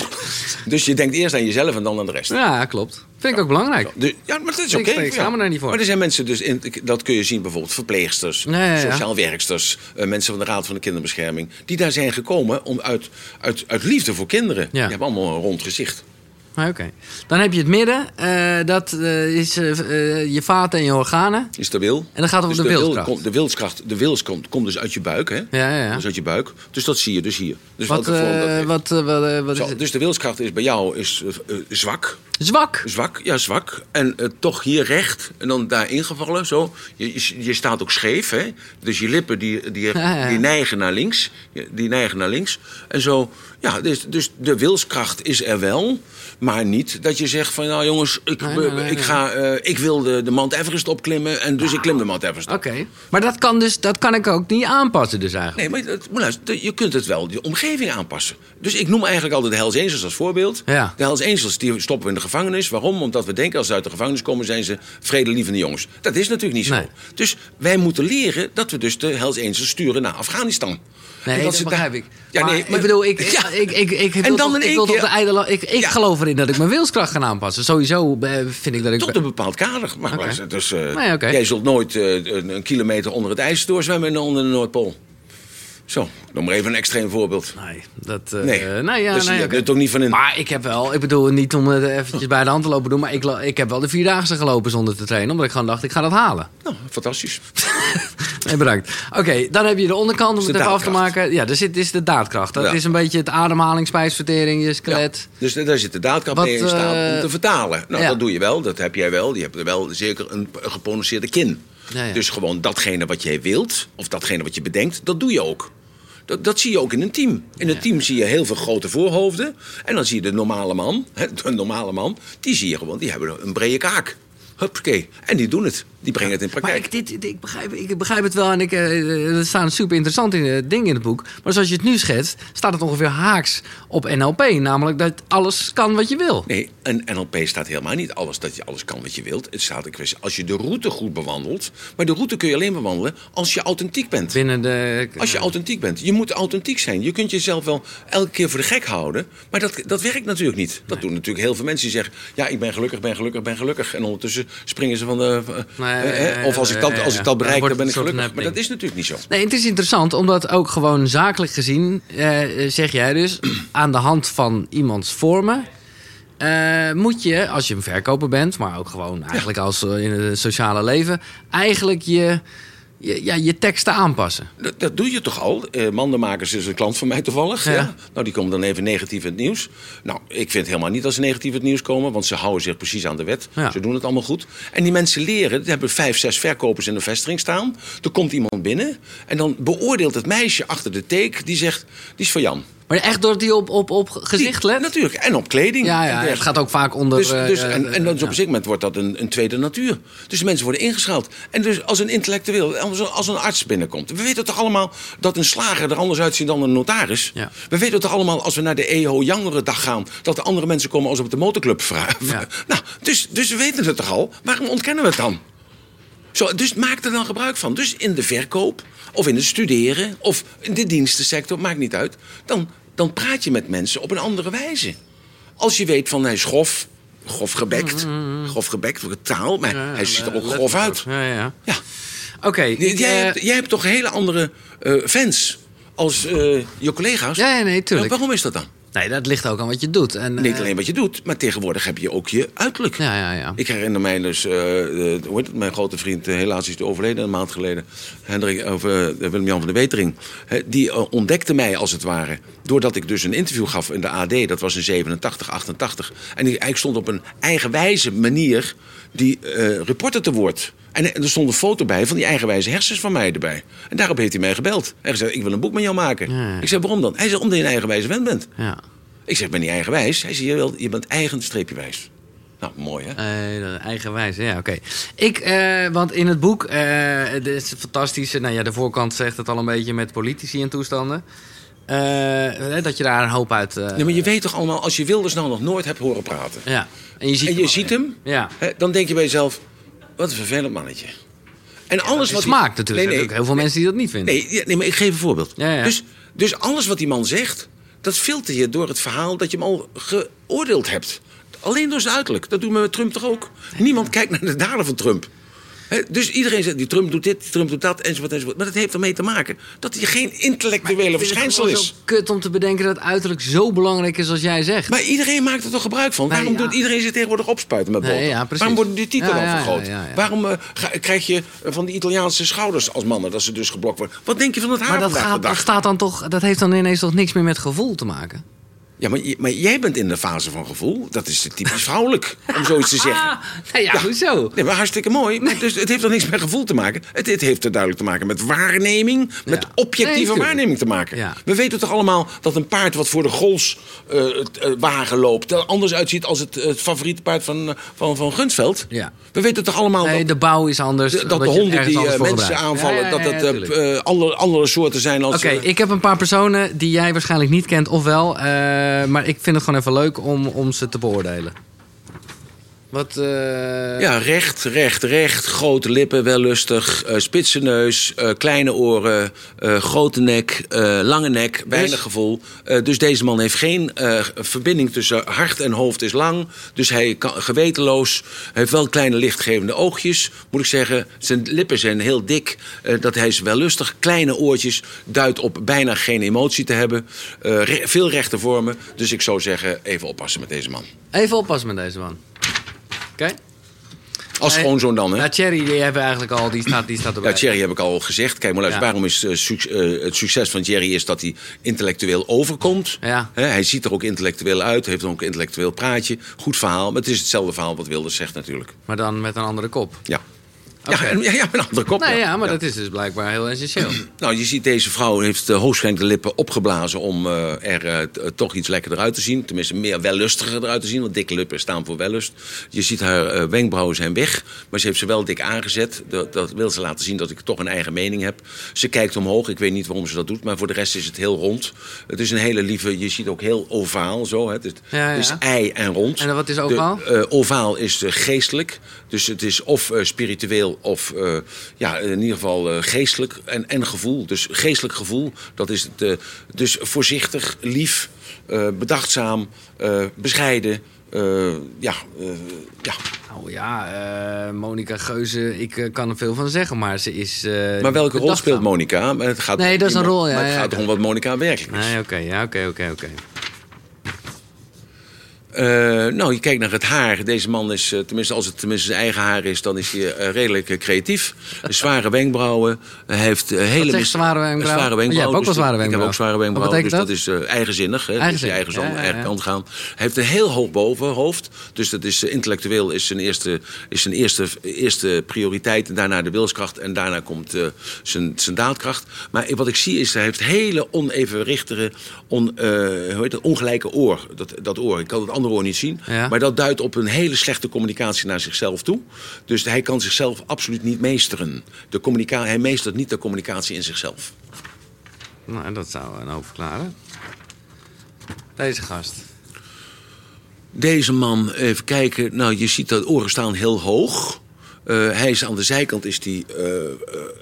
dus je denkt eerst aan jezelf en dan aan de rest. Ja, klopt. Vind ik ook belangrijk. De- ja, maar dat is oké. ik schaam me daar niet voor. Maar er zijn mensen dus, in, dat kun je zien bijvoorbeeld verpleegsters, ja. sociaal werksters, eh, mensen van de Raad van de Kinderbescherming, die daar zijn gekomen om uit, uit, uit liefde voor kinderen. Die hebben allemaal een rond gezicht. Ah, Oké. Dan heb je het midden. eh, dat eh, is eh, je vaten en je organen. Is de wil. En dan gaat het om Dus de wil wilskracht. de wilskracht, de wils komt, komt dus uit je buik, hè? Ja, ja, ja. Dus uit je buik. Dus dat zie je dus hier. Dus Wat, dat wat, wat, wat Zo, is het? dus de wilskracht is bij jou is, zwak. Zwak. Zwak, ja, zwak. En toch hier recht en dan daar ingevallen, zo. Je, je, je staat ook scheef, hè. Dus je lippen die, die, Ja, ja. die neigen naar links. Die neigen naar links. En zo, ja, dus, dus de wilskracht is er wel. Maar niet dat je zegt van, nou jongens, ik, Nee, nee, nee, ik, ga, eh, ik wil de, de Mount Everest opklimmen. En dus ik klim de Mount Everest op. Oké. Maar dat kan, dus, dat kan ik ook niet aanpassen dus eigenlijk. Nee, maar dat- maar luister, je kunt het wel, je omgeving aanpassen. Dus ik noem eigenlijk altijd de Hells Angels als voorbeeld. Ja. De Hells Angels die stoppen we in de gevangenis. Waarom? Omdat we denken als ze uit de gevangenis komen zijn ze vredelievende jongens. Dat is natuurlijk niet zo. Dus wij moeten leren dat we dus de Hells Angels sturen naar Afghanistan. Nee, dat, ze begrijp ik. Ja, maar, nee, maar- ik bedoel, ik, Ja. ik, ik, ik, wil dan toch- ik wil toch de ijdele... Ik, ik Ja. geloof erin dat ik mijn wilskracht ga aanpassen. Sowieso eh, vind ik dat ik... Tot een bepaald kader. Maar dus, Nee, oké. Jij zult nooit eh, een, een kilometer onder het ijs doorzwemmen en onder de Noordpool. Zo, noem maar even een extreem voorbeeld. Nee, dat... eh, Nee, eh, nee, ja, zie nee, je oké. er toch niet van in. Maar ik heb wel, ik bedoel niet om het eventjes bij de hand te lopen doen, maar ik, ik heb wel de vierdaagse gelopen zonder te trainen, omdat ik gewoon dacht, ik ga dat halen. Nou, fantastisch. Nee, bedankt. Oké, dan heb je de onderkant, om het even af te maken. Ja, er zit, is de daadkracht. Dat Ja. is een beetje het ademhaling, spijsvertering, je skelet. Dus daar zit de daadkracht Wat, mee in staat eh, om te vertalen. Nou, ja. dat doe je wel, dat heb jij wel. Je hebt er wel zeker een geprononceerde kin. Ja, ja. Dus gewoon datgene wat jij wilt, of datgene wat je bedenkt, dat doe je ook. Dat, dat zie je ook in een team. In een team zie je heel veel grote voorhoofden. En dan zie je de normale man, hè, de normale man, die zie je gewoon, die hebben een brede kaak. Huppakee. En die doen het. Die brengen het in Maar praktijk. ik, dit, ik, begrijp, ik begrijp het wel en ik, eh, er staan super interessante dingen in het boek. Maar zoals je het nu schetst, staat het ongeveer haaks op NLP. Namelijk dat alles kan wat je wil. Nee, een NLP staat helemaal niet alles dat je alles kan wat je wilt. Het staat een kwestie als je de route goed bewandelt. Maar de route kun je alleen bewandelen als je authentiek bent. Binnen de... Als je authentiek bent. Je moet authentiek zijn. Je kunt jezelf wel elke keer voor de gek houden. Maar dat, dat werkt natuurlijk niet. Dat doen natuurlijk heel veel mensen die zeggen... ja, ik ben gelukkig, ben gelukkig, ben gelukkig. En ondertussen springen ze van de... Nee, eh, eh, of als ik dat, als ik dat bereik, dan ben ik gelukkig. Maar dat is natuurlijk niet zo. Nee, het is interessant, omdat ook gewoon zakelijk gezien, eh, zeg jij dus, aan de hand van iemands vormen. eh, moet je, als je een verkoper bent, maar ook gewoon eigenlijk als eh, in het sociale leven, eigenlijk je, je, ja, je teksten aanpassen. Dat, dat doe je toch al? Eh Mandenmakers is een klant van mij toevallig. Ja. Ja. Nou, die komen dan even negatief in het nieuws. Nou, ik vind helemaal niet dat ze negatief in het nieuws komen, want ze houden zich precies aan de wet. Ja. Ze doen het allemaal goed. En die mensen leren, er hebben vijf, zes verkopers in de vestiging staan. Er komt iemand binnen en dan beoordeelt het meisje achter de teek, die zegt, die is voor Jan. Maar echt doordat hij op, op, op gezicht Die- let? Natuurlijk, en op kleding. Ja, ja, het gaat ook vaak onder... Dus, eh, dus, eh, en, en dan is op een moment wordt dat een, een tweede natuur. Dus de mensen worden ingeschaald. En dus als een intellectueel, als een, als een arts binnenkomt. We weten toch allemaal dat een slager er anders uitziet dan een notaris? Ja. We weten toch allemaal als we naar de EO Jongerendag gaan... dat er andere mensen komen als op de motorclub vragen. Nou, dus, dus we weten het toch al? Waarom ontkennen we het dan? Zo, dus maak er dan gebruik van. Dus in de verkoop, of in het studeren, of in de dienstensector, maakt niet uit. Dan, dan praat je met mensen op een andere wijze. Als je weet van hij is grof, grof gebekt, grof gebekt voor taal, maar Ja, hij ziet er ook grof uit. Ja, ja. Ja. Oké. Jij, eh, hebt, jij hebt toch hele andere eh, fans als eh, je collega's? Ja, ja, nee, tuurlijk. Nou, waarom is dat dan? Nee, dat ligt ook aan wat je doet. En, Niet eh, alleen wat je doet, maar tegenwoordig heb je ook je uiterlijk. Ja, ja, ja. Ik herinner mij dus, eh, hoe heet het, mijn grote vriend, eh, helaas is hij overleden een maand geleden, Hendrik, of, Willem-Jan van der Wetering. die ontdekte mij als het ware, doordat ik dus een interview gaf in de AD, dat was in 87, 88. En die, ik stond op een eigenwijze manier die reporter te woord. En er stond een foto bij van die eigenwijze hersens van mij erbij. En daarop heeft hij mij gebeld. En gezegd, ik wil een boek met jou maken. Ja. Ik zei, waarom dan? Hij zei, omdat je een eigenwijze vent bent. ja. Ik zeg, ik ben niet eigenwijs. Hij zei, jawel, je bent eigen streepje wijs. Nou, mooi hè? Dat- eigenwijs, ja, oké. Ik, eh, want in het boek, eh het is fantastisch. Nou ja, de voorkant zegt het al een beetje met politici en toestanden. Dat je daar een hoop uit. Nee, maar je weet toch allemaal, als je Wilders nou nog nooit hebt horen praten... Ja. En je ziet, en je ziet hem, Ja. hè, dan denk je bij jezelf... wat een vervelend mannetje. En alles wat smaakt natuurlijk. Nee, Er zijn nee, ook heel veel mensen die dat niet vinden. nee, ja, nee, maar ik geef een voorbeeld. Ja, ja. Dus, dus alles wat die man zegt, dat filter je door het verhaal... dat je hem al geoordeeld hebt. Alleen door zijn uiterlijk. Dat doen we met Trump toch ook? Niemand kijkt naar de daden van Trump. Dus iedereen zegt, die Trump doet dit, die Trump doet dat, enzovoort, enzovoort. Maar dat heeft ermee te maken dat hij geen intellectuele Ik vind het verschijnsel is. zo kut om te bedenken dat uiterlijk zo belangrijk is als jij zegt. Maar iedereen maakt er toch gebruik van? Waarom ja. doet iedereen zich tegenwoordig opspuiten met Nee, boter? ja. Waarom worden die titelen Ja, vergroot? Waarom eh, ga- krijg je eh, van die Italiaanse schouders als mannen dat ze dus geblokt worden? Wat denk je van het haar maar dat, gaat, dat staat dan toch, dat heeft dan ineens toch niks meer met gevoel te maken? Ja, maar, jij bent in de fase van gevoel. Dat is typisch vrouwelijk, om zoiets te zeggen. Ah, nou ja, hoezo? Nee, maar hartstikke mooi. Maar dus het heeft toch niks met gevoel te maken? Het, het heeft er duidelijk te maken met waarneming. Met Ja. objectieve Nee, waarneming te maken. Ja. We weten toch allemaal dat een paard wat voor de gols eh, eh, wagen loopt... er anders uitziet als het, het favoriete paard van, eh, van, van Gunsveld? Ja. We weten toch allemaal Nee, dat, de bouw is anders. dat de honden die mensen gebruikt. aanvallen... Ja, ja, ja, dat het eh, andere, andere soorten zijn als... Oké, ik heb een paar personen die jij waarschijnlijk niet kent, of wel. Eh, maar ik vind het gewoon even leuk om, om ze te beoordelen. Wat, eh, Ja, recht, recht, recht. Grote lippen, wellustig. eh spitse neus, eh, kleine oren, grote nek, lange nek, weinig Dus? gevoel. Dus deze man heeft geen verbinding tussen hart en hoofd is lang. Dus hij kan gewetenloos. Hij heeft wel kleine lichtgevende oogjes, moet ik zeggen. Zijn lippen zijn heel dik. dat hij is wellustig. Kleine oortjes duidt op bijna geen emotie te hebben. Re- veel rechte vormen. Dus ik zou zeggen, even oppassen met deze man. Even oppassen met deze man. Oké? Als Nee. schoonzoon dan, hè? Ja, Thierry, die hebben we eigenlijk al, die staat, die staat erbij. Ja, Thierry heb ik al gezegd. Kijk maar luister, Ja. waarom is eh, suc- eh, het succes van Thierry is dat hij intellectueel overkomt. Ja. Hij ziet er ook intellectueel uit, heeft ook een intellectueel praatje. Goed verhaal, maar het is hetzelfde verhaal wat Wilders zegt natuurlijk. Maar dan met een andere kop. Ja. Ja, ja, ja, met een andere kop. Nee, ja. maar Ja. dat is dus blijkbaar heel essentieel. Nou, je ziet deze vrouw heeft uh, hoogstwaarschijnlijk de lippen opgeblazen om eh, er eh, toch iets lekkerder uit te zien. Tenminste, meer wellustiger eruit te zien, want dikke lippen staan voor wellust. Je ziet haar eh, wenkbrauwen zijn weg, maar ze heeft ze wel dik aangezet. Dat, dat wil ze laten zien dat ik toch een eigen mening heb. Ze kijkt omhoog, ik weet niet waarom ze dat doet, maar voor de rest is het heel rond. Het is een hele lieve, je ziet ook heel ovaal zo. Hè. Het, is- Ja, ja. het is ei en rond. En wat is De, ovaal? eh, ovaal is eh, geestelijk. Dus het is of eh, spiritueel of eh, ja, in ieder geval eh, geestelijk en, en gevoel. Dus geestelijk gevoel, dat is het. eh, dus voorzichtig, lief, bedachtzaam, bescheiden. ja, ja. Nou ja, Monica Geuze, ik kan er veel van zeggen, maar ze is. Maar welke rol speelt Monica? Maar het gaat Nee, dat is een rol, ja, Maar het ja, gaat ja. om wat Monica werkelijk is. Nee, oké, ja, oké, oké, oké. Eh, nou, je kijkt naar het haar. Deze man is, eh, tenminste als het tenminste zijn eigen haar is, dan is hij eh, redelijk creatief. Zware wenkbrauwen. Hij heeft hele mis- zware wenkbrauwen? Zware Oh, hebt ook dus wel zware Ik heb wenkbrauwen. ook zware Wat wenkbrauwen, dus betekent dat, is eigenzinnig. Hè? Dus Eigenzinnig, eigen zon, ja, ja, eigen ja. kant gaan. Hij heeft een heel hoog bovenhoofd. Dus dat is intellectueel is zijn eerste, is zijn eerste, eerste prioriteit. En daarna de wilskracht. En daarna komt zijn, zijn daadkracht. Maar wat ik zie is, hij heeft hele onevenwichtige, on, hoe heet het, ongelijke oor. Dat, dat oor. Ik kan het andere oor niet zien. Ja. Maar dat duidt op een hele slechte communicatie naar zichzelf toe. Dus hij kan zichzelf absoluut niet meesteren. De communica hij meestert niet de communicatie in zichzelf. Nou, dat zou een hoop verklaren. Deze gast. Deze man, even kijken. Nou, je ziet dat oren staan heel hoog. Eh, hij is aan de zijkant is die, eh, eh,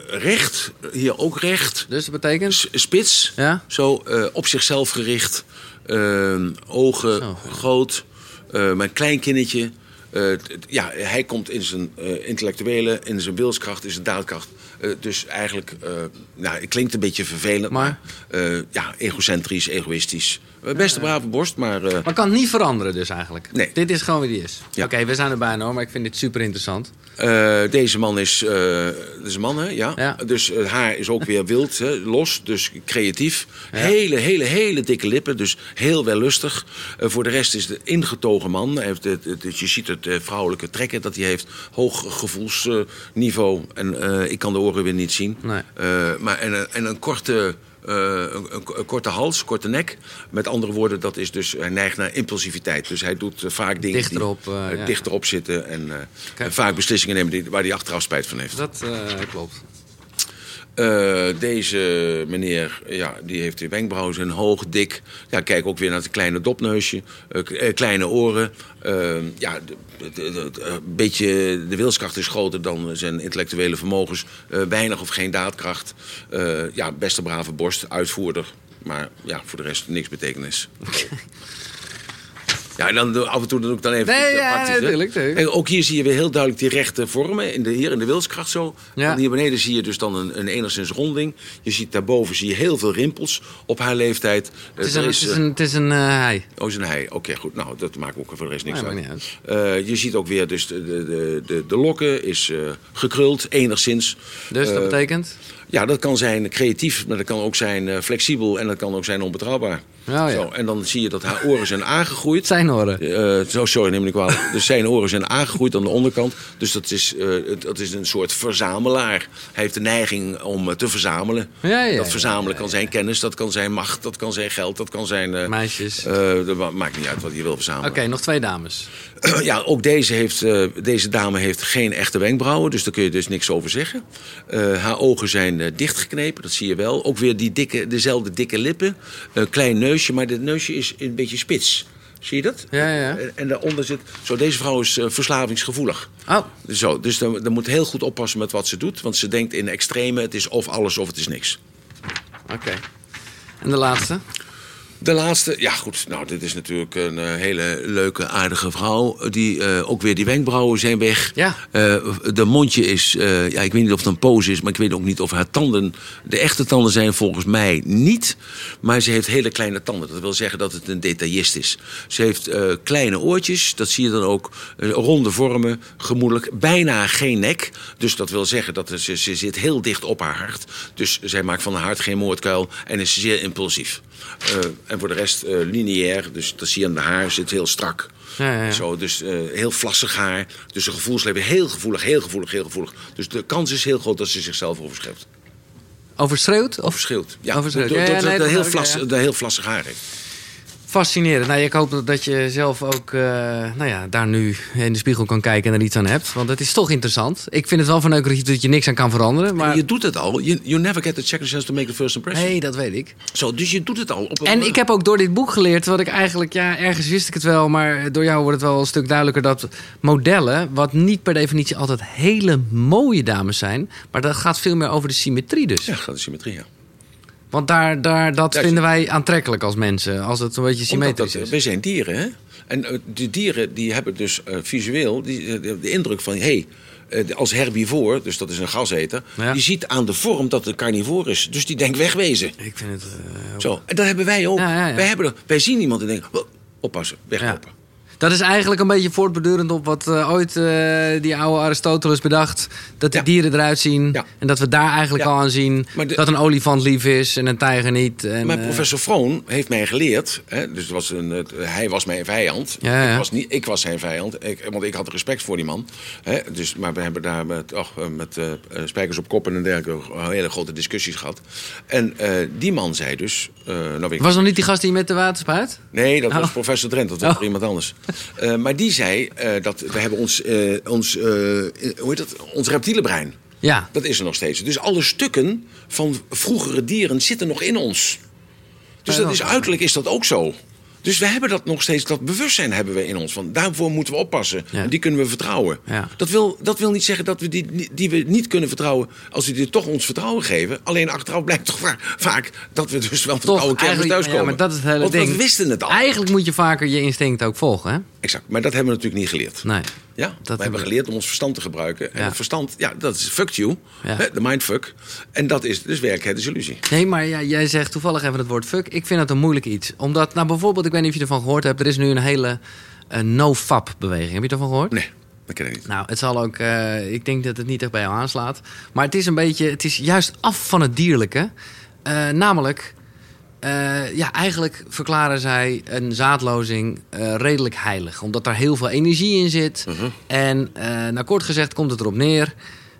recht. Hier ook recht. Dus dat betekent. S- spits. Ja? Zo op zichzelf gericht. Eh, ogen Zo. groot. eh met een klein kinnetje. Eh, ja, hij komt in zijn eh, intellectuele, in zijn wilskracht, in zijn daadkracht. Eh, dus eigenlijk, eh, nou, het klinkt een beetje vervelend, Maar? maar, eh, ja, egocentrisch, egoïstisch. Best een brave borst, maar Maar kan het niet veranderen dus eigenlijk? Nee. Dit is gewoon wie die is. Ja. Oké, we zijn er bijna hoor, maar ik vind dit super interessant. Deze man is, een man, hè? Ja. Ja. Dus het haar is ook weer wild, hè? los, dus creatief. Hele, hele, hele dikke lippen, dus heel wellustig. Voor de rest is een ingetogen man. Hij heeft het, het- het- je ziet het vrouwelijke trekken dat hij heeft. Hoog gevoelsniveau. en ik kan de weer niet zien. Nee. Eh, maar en, een- en een korte... eh, een, een- korte hals, korte nek. Met andere woorden, dat is dus, hij neigt naar impulsiviteit. Dus hij doet eh, vaak dingen Dichterop, die, eh, eh, ja. dichterop zitten. En, eh, en vaak beslissingen nemen die, waar hij achteraf spijt van heeft. Dat eh, klopt. Eh, deze meneer, ja, die heeft de wenkbrauwen zijn hoog, dik. Ja, kijk ook weer naar het kleine dopneusje, eh, eh, kleine oren. Ja, een beetje, de wilskracht is groter dan zijn intellectuele vermogens. Weinig of geen daadkracht. Ja, beste brave borst, uitvoerder. Maar ja, voor de rest niks betekenis. Ja, en dan af en toe doe ik dan even Nee, eh, ja, praktisch, natuurlijk, natuurlijk. En ook hier zie je weer heel duidelijk die rechte vormen. In de, hier in de wilskracht zo. Ja. Hier beneden zie je dus dan een, een enigszins ronding. Je ziet daarboven zie je heel veel rimpels op haar leeftijd. Het is een, het is een, het is een eh, hij. Oh, is een hij. Oké, goed. Nou, dat maakt ook voor de rest niks Nee, uit. niet Eh, je ziet ook weer dus de, de, de, de, lokken is eh, gekruld, enigszins. Dus dat Eh, betekent? Ja, dat kan zijn creatief, maar dat kan ook zijn eh, flexibel en dat kan ook zijn onbetrouwbaar. Oh, ja. Zo, en dan zie je dat haar oren zijn aangegroeid. Zijn oren. Eh, zo, sorry, neem me niet kwalijk. Dus zijn oren zijn aangegroeid aan de onderkant. Dus dat is, het, dat is een soort verzamelaar. Hij heeft de neiging om eh, te verzamelen. Ja, ja, ja, dat verzamelen kan zijn kennis, dat kan zijn macht, dat kan zijn geld, dat kan zijn... Meisjes. dat ma- maakt niet uit wat je wil verzamelen. Oké, nog twee dames. Ja, ook deze, heeft, eh, deze dame heeft geen echte wenkbrauwen, dus daar kun je dus niks over zeggen. Eh, haar ogen zijn eh, dichtgeknepen, dat zie je wel. Ook weer die dikke, dezelfde dikke lippen. Klein neusje, maar dit neusje is een beetje spits. Zie je dat? Ja, ja. En, daaronder zit... Zo, deze vrouw is verslavingsgevoelig. Oh, Zo, dus dan, dan moet heel goed oppassen met wat ze doet. Want ze denkt in extreme, het is of alles of het is niks. oké. En de laatste? De laatste, ja goed, nou dit is natuurlijk een eh, hele leuke, aardige vrouw. Die, eh, ook weer die wenkbrauwen zijn weg. Ja. Eh, de mondje is, ja ik weet niet of het een pose is, maar ik weet ook niet of haar tanden, de echte tanden zijn volgens mij niet. Maar ze heeft hele kleine tanden, dat wil zeggen dat het een detailist is. Ze heeft kleine oortjes, dat zie je dan ook, ronde vormen, gemoedelijk, bijna geen nek. Dus dat wil zeggen dat ze, ze zit heel dicht op haar hart. Dus zij maakt van haar hart geen moordkuil en is zeer impulsief. Eh, En voor de rest eh, lineair. Dus dat zie je aan de haar, zit heel strak. Ja, ja, ja. Zo, dus eh, heel vlassig haar. Dus de gevoelsleven heel gevoelig, heel gevoelig, heel gevoelig. Dus de kans is heel groot dat ze zichzelf overschreeuwt. Overschreeuwt? Of Overschreeuwt. Ja, Overschreeuwt. Dat, dat heel vlassig haar heeft. Fascinerend. Nou, ik hoop dat- je zelf ook eh, nou ja, daar nu in de spiegel kan kijken en er iets aan hebt. Want het is toch interessant. Ik vind het wel verneukerig dat je niks aan kan veranderen. Maar Je doet het al. You, you never get the second chance to make the first impression. nee, dat weet ik. Zo, dus je doet het al. Op een- En ik heb ook door dit boek geleerd, wat ik eigenlijk, ja, ergens wist ik het wel, maar door jou wordt het wel een stuk duidelijker dat modellen, wat niet per definitie altijd hele mooie dames zijn, maar dat gaat veel meer over de symmetrie dus. Ja, gaat de symmetrie, ja. Want daar, daar, dat vinden wij aantrekkelijk als mensen, als het een beetje symmetrisch dat, is. wij zijn dieren, hè? En eh, die dieren die hebben dus eh, visueel die, de, de indruk van... hé, hey, eh, als herbivoor, dus dat is een gaseter... Ja. die ziet aan de vorm dat het carnivoor is. Dus die denkt wegwezen. Ik vind het... eh, Zo, en dat hebben wij ook. Ja. Wij, hebben, wij zien iemand en denken... "Oh, oppassen, weglopen. Dat is eigenlijk een beetje voortbedurend op wat eh, ooit eh, die oude Aristoteles bedacht. Dat de Ja. dieren eruit zien. Ja. En dat we daar eigenlijk Ja. al aan zien de- dat een olifant lief is en een tijger niet. En, Maar eh, professor Vroon heeft mij geleerd... Hè, dus het was een, hij was mijn vijand. Ja, ja. Ik, was niet, ik was zijn vijand, ik, want ik had respect voor die man. Hè, dus, maar we hebben daar met, och, met spijkers op kop en dergelijke... hele grote discussies gehad. En die man zei dus... nou was nog niet die gast die met de waterspuit? Nee, dat was Oh. professor Drent, dat was Oh. iemand anders. Eh, maar die zei eh, dat we hebben ons, eh, ons, hoe heet dat? ons reptiele brein. Ja. Dat is er nog steeds. Dus alle stukken van vroegere dieren zitten nog in ons. Dus dat is uiterlijk is dat ook zo. Dus we hebben dat nog steeds, dat bewustzijn hebben we in ons. Van daarvoor moeten we oppassen. Ja. En die kunnen we vertrouwen. Ja. Dat, wil, dat wil niet zeggen dat we die, die we niet kunnen vertrouwen. als we die toch ons vertrouwen geven. Alleen achteraf blijkt toch va- vaak dat we dus wel vertrouwen krijgen thuiskomen. ja, maar dat is het hele Want ding. we wisten het al. Eigenlijk moet je vaker je instinct ook volgen, hè? Exact. Maar dat hebben we natuurlijk niet geleerd. Nee. Ja, Dat we hebben hebben- geleerd om ons verstand te gebruiken. En Ja. het verstand, ja, dat is fuck you. Ja. De mindfuck. En dat is dus werkelijkheid is illusie. Nee, maar ja, jij zegt toevallig even het woord fuck. Ik vind dat een moeilijk iets. Omdat, nou bijvoorbeeld, ik weet niet of je ervan gehoord hebt... er is nu een hele eh, no-fap-beweging. Heb je ervan gehoord? Nee, dat ken ik niet. Nou, het zal ook. eh, ik denk dat het niet echt bij jou aanslaat. Maar het is een beetje. Het is juist af van het dierlijke. Eh, namelijk. Eh, ja, eigenlijk verklaren zij een zaadlozing eh, redelijk heilig. Omdat daar heel veel energie in zit. En eh nou kort gezegd komt het erop neer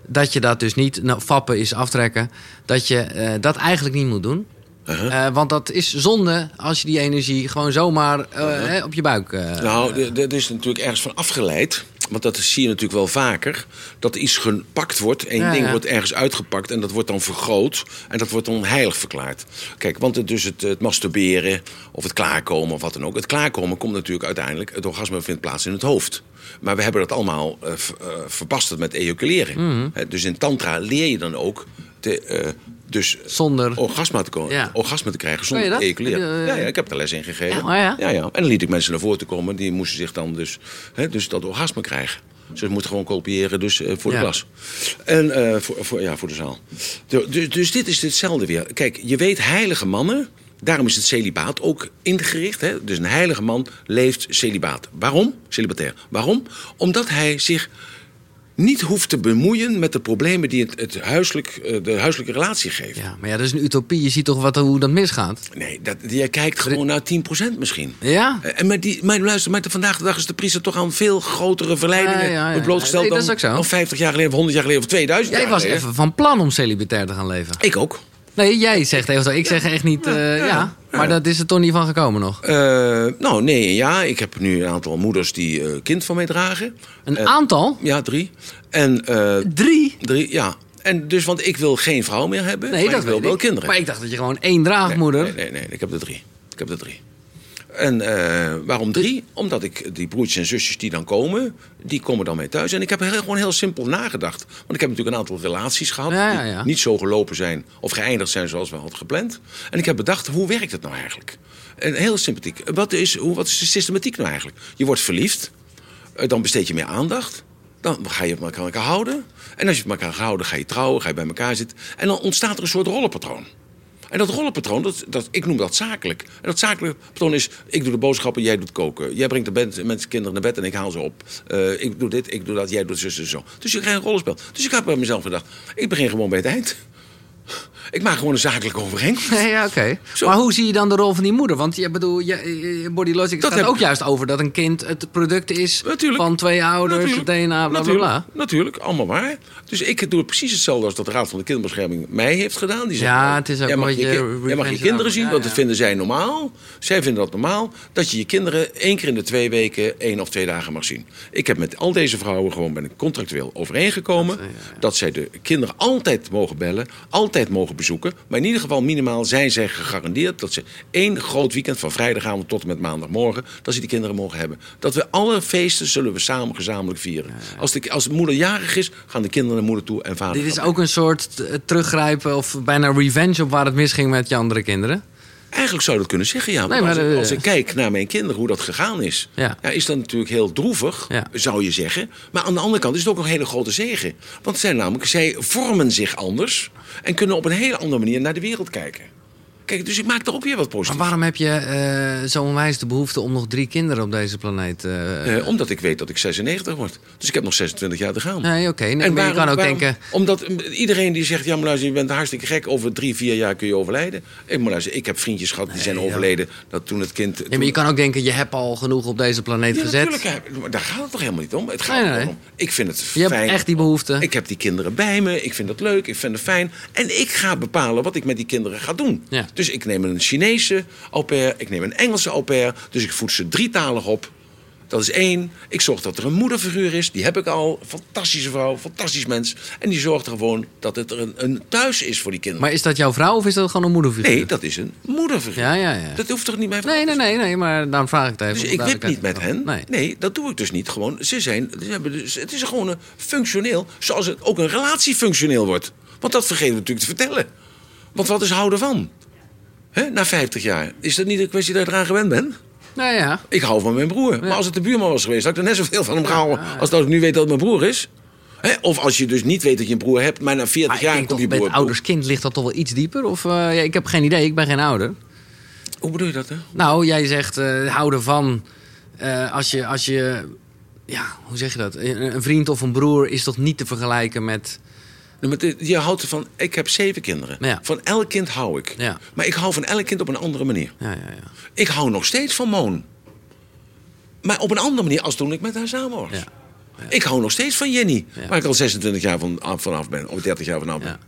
dat je dat dus niet. Nou, fappen is aftrekken. Dat je dat eigenlijk niet moet doen. Uh-huh. Want dat is zonde als je die energie gewoon zomaar hè, op je buik. Nou, dat is natuurlijk ergens van afgeleid. Want dat zie je natuurlijk wel vaker. Dat iets gepakt wordt. Één Ja, ding ja. wordt ergens uitgepakt. En dat wordt dan vergroot. En dat wordt dan heilig verklaard. Kijk, want het, dus het, het masturberen. Of het klaarkomen of wat dan ook. Het klaarkomen komt natuurlijk uiteindelijk. Het orgasme vindt plaats in het hoofd. Maar we hebben dat allemaal eh, eh, verpasterd met ejaculeren. Hè, dus in tantra leer je dan ook... Te, eh, dus Zonder. orgasme te, komen, Ja. orgasme te krijgen zonder ejaculeren. Ja, ja, ik heb er les in gegeven. Ja, oh ja? Ja, ja. En dan liet ik mensen naar voren te komen. Die moesten zich dan dus, hè, dus dat orgasme krijgen. Ze moeten gewoon kopiëren dus, eh, voor de klas. En eh, voor, voor, ja, voor de zaal. Du- Dus, dus dit is hetzelfde weer. Kijk, je weet, heilige mannen... Daarom is het celibaat ook ingericht. Hè? Dus een heilige man leeft celibaat. Waarom? Celibatair. Waarom? Omdat hij zich niet hoeft te bemoeien met de problemen die het, het huiselijk, eh, de huiselijke relatie geeft. Ja, maar ja, dat is een utopie. Je ziet toch wat, hoe dat misgaat? Nee, dat, jij kijkt gewoon naar 10% misschien. Ja? Eh, En maar, die, maar luister, maar vandaag de dag is de priester toch aan veel grotere verleidingen Ja, ja, ja. wordt blootgesteld Nee, dan, dan 50 jaar geleden, of 100 jaar geleden, of 2000 Jij jaar was geleden. even van plan om celibatair te gaan leven. Ik ook. Nee, jij zegt even zo. Ik zeg echt niet eh, ja, Maar dat is er toch niet van gekomen nog. Eh, nou, nee ja. Ik heb nu een aantal moeders die eh, kind van mij dragen. Een Eh, aantal? Ja, drie. En eh, Drie? drie, ja. En dus, want ik wil geen vrouw meer hebben, Nee, maar dat ik wil wel ik. kinderen. Maar ik dacht dat je gewoon één draagmoeder... Nee, nee, nee, ik heb er drie. Ik heb er drie. En eh, waarom drie? Omdat ik die broertjes en zusjes die dan komen, die komen dan mee thuis. En ik heb heel, gewoon heel simpel nagedacht. Want ik heb natuurlijk een aantal relaties gehad Ja, ja, die niet zo gelopen zijn of geëindigd zijn zoals we hadden gepland. En ik heb bedacht, hoe werkt het nou eigenlijk? En heel sympathiek. Wat is, hoe, wat is de systematiek nou eigenlijk? Je wordt verliefd, eh, dan besteed je meer aandacht. Dan ga je met elkaar houden. En als je met elkaar houden, ga je trouwen, ga je bij elkaar zitten. En dan ontstaat er een soort rollenpatroon. En dat rollenpatroon, dat, dat, ik noem dat zakelijk. En dat zakelijke patroon is, ik doe de boodschappen, jij doet koken. Jij brengt de mensen, kinderen naar bed en ik haal ze op. Eh, ik doe dit, ik doe dat, jij doet zus en zo. Dus je krijgt een rollenspel. Dus ik heb bij mezelf gedacht, ik begin gewoon bij het eind. Ik maak gewoon een zakelijke overeenkomst. Nee, ja, oké. Maar hoe zie je dan de rol van die moeder? Want je bedoel, je, Body Logic Dat gaat heb ook juist over dat een kind het product is Natuurlijk. van twee ouders, Natuurlijk. DNA, bla bla natuurlijk, bla. natuurlijk, allemaal waar. Dus ik doe precies hetzelfde als dat de Raad van de Kinderbescherming mij heeft gedaan. Die Ja, zeggen, het is ook jij mag je, jij mag je kinderen zien, Ja, want ja. dat vinden zij normaal. Zij vinden dat normaal, dat je je kinderen één keer in de twee weken één of twee dagen mag zien. Ik heb met al deze vrouwen gewoon ben ik contractueel overeengekomen dat zij de kinderen altijd mogen bellen, altijd mogen bezoeken. Maar in ieder geval minimaal zijn zij gegarandeerd dat ze één groot weekend van vrijdagavond tot en met maandagmorgen, dat ze die kinderen mogen hebben. Dat we alle feesten zullen we samen gezamenlijk vieren. Als, de, als de moeder jarig is, gaan de kinderen naar moeder toe en vader. Dit is ook een soort eh, teruggrijpen of bijna revenge op waar het misging met je andere kinderen. Eigenlijk zou je dat kunnen zeggen, ja. Want Nee, maar als, de- als ik kijk naar mijn kinderen, hoe dat gegaan is... Ja. is dat natuurlijk heel droevig, Ja. zou je zeggen. Maar aan de andere kant is het ook een hele grote zegen. Want zij, namelijk, zij vormen zich anders... en kunnen op een hele andere manier naar de wereld kijken. Kijk, dus ik maak er ook weer wat Maar positiefs. waarom heb je eh zo onwijs de behoefte om nog drie kinderen op deze planeet? eh Eh, omdat ik weet dat ik 96 word. Dus ik heb nog 26 jaar te gaan. nee, oké. Nee, maar je waarom- kan ook waarom- denken... Omdat iedereen die zegt... ja, maar luister, je bent hartstikke gek. Over drie, vier jaar kun je overlijden. Ik, maar luister, ik heb vriendjes gehad die zijn ja. overleden... dat toen het kind... Ja, maar je kan ook denken, je hebt al genoeg op deze planeet Ja, gezet. natuurlijk. Maar daar gaat het toch helemaal niet om? Het gaat Nee, om. Ik vind het Je hebt fijn. echt die behoefte. Ik heb die kinderen bij me. Ik vind het leuk. Ik vind het fijn. En ik ga bepalen wat ik met die kinderen ga doen. Ja. Dus ik neem een Chinese au pair. Ik neem een Engelse au pair. Dus ik voed ze drietalig op. Dat is één. Ik zorg dat er een moederfiguur is. Die heb ik al. Fantastische vrouw. Fantastisch mens. En die zorgt er gewoon dat het er een, een thuis is voor die kinderen. Maar is dat jouw vrouw of is dat gewoon een moederfiguur? Nee, dat is een moederfiguur. Ja, ja, ja. Dat hoeft toch niet mij Nee, nee, nee, nee, maar daarom vraag ik het even. Dus ik wip niet met hen. Nee. Nee. dat doe ik dus niet. Gewoon, ze zijn, ze hebben dus, het is gewoon een functioneel, zoals het ook een relatie functioneel wordt. Want dat vergeten we natuurlijk te vertellen. Want wat is houden van? Hè, na 50 jaar. Is dat niet een kwestie dat je eraan gewend bent? Nou ja. Ik hou van mijn broer. Maar als het de buurman was geweest, had ik er net zoveel van hem gehouden. Als dat ik nu weet dat het mijn broer is. Of als je dus niet weet dat je een broer hebt, maar na 40 Maar ik jaar komt toch, je broer. met ouders-kind ligt dat toch wel iets dieper? Of, eh, ja, ik heb geen idee, ik ben geen ouder. Hoe bedoel je dat, hè? Nou, jij zegt eh, houden van... eh, als, je, als je... Ja, hoe zeg je dat? Een vriend of een broer is toch niet te vergelijken met... Je houdt ervan. Ik heb zeven kinderen. Ja. Van elk kind hou ik. Ja. Maar ik hou van elk kind op een andere manier. Ja, ja, ja. Ik hou nog steeds van Moon. Maar op een andere manier als toen ik met haar samen was. Ik hou nog steeds van Jenny. Waar ik al 26 jaar van, af- vanaf ben. Of 30 jaar vanaf ben.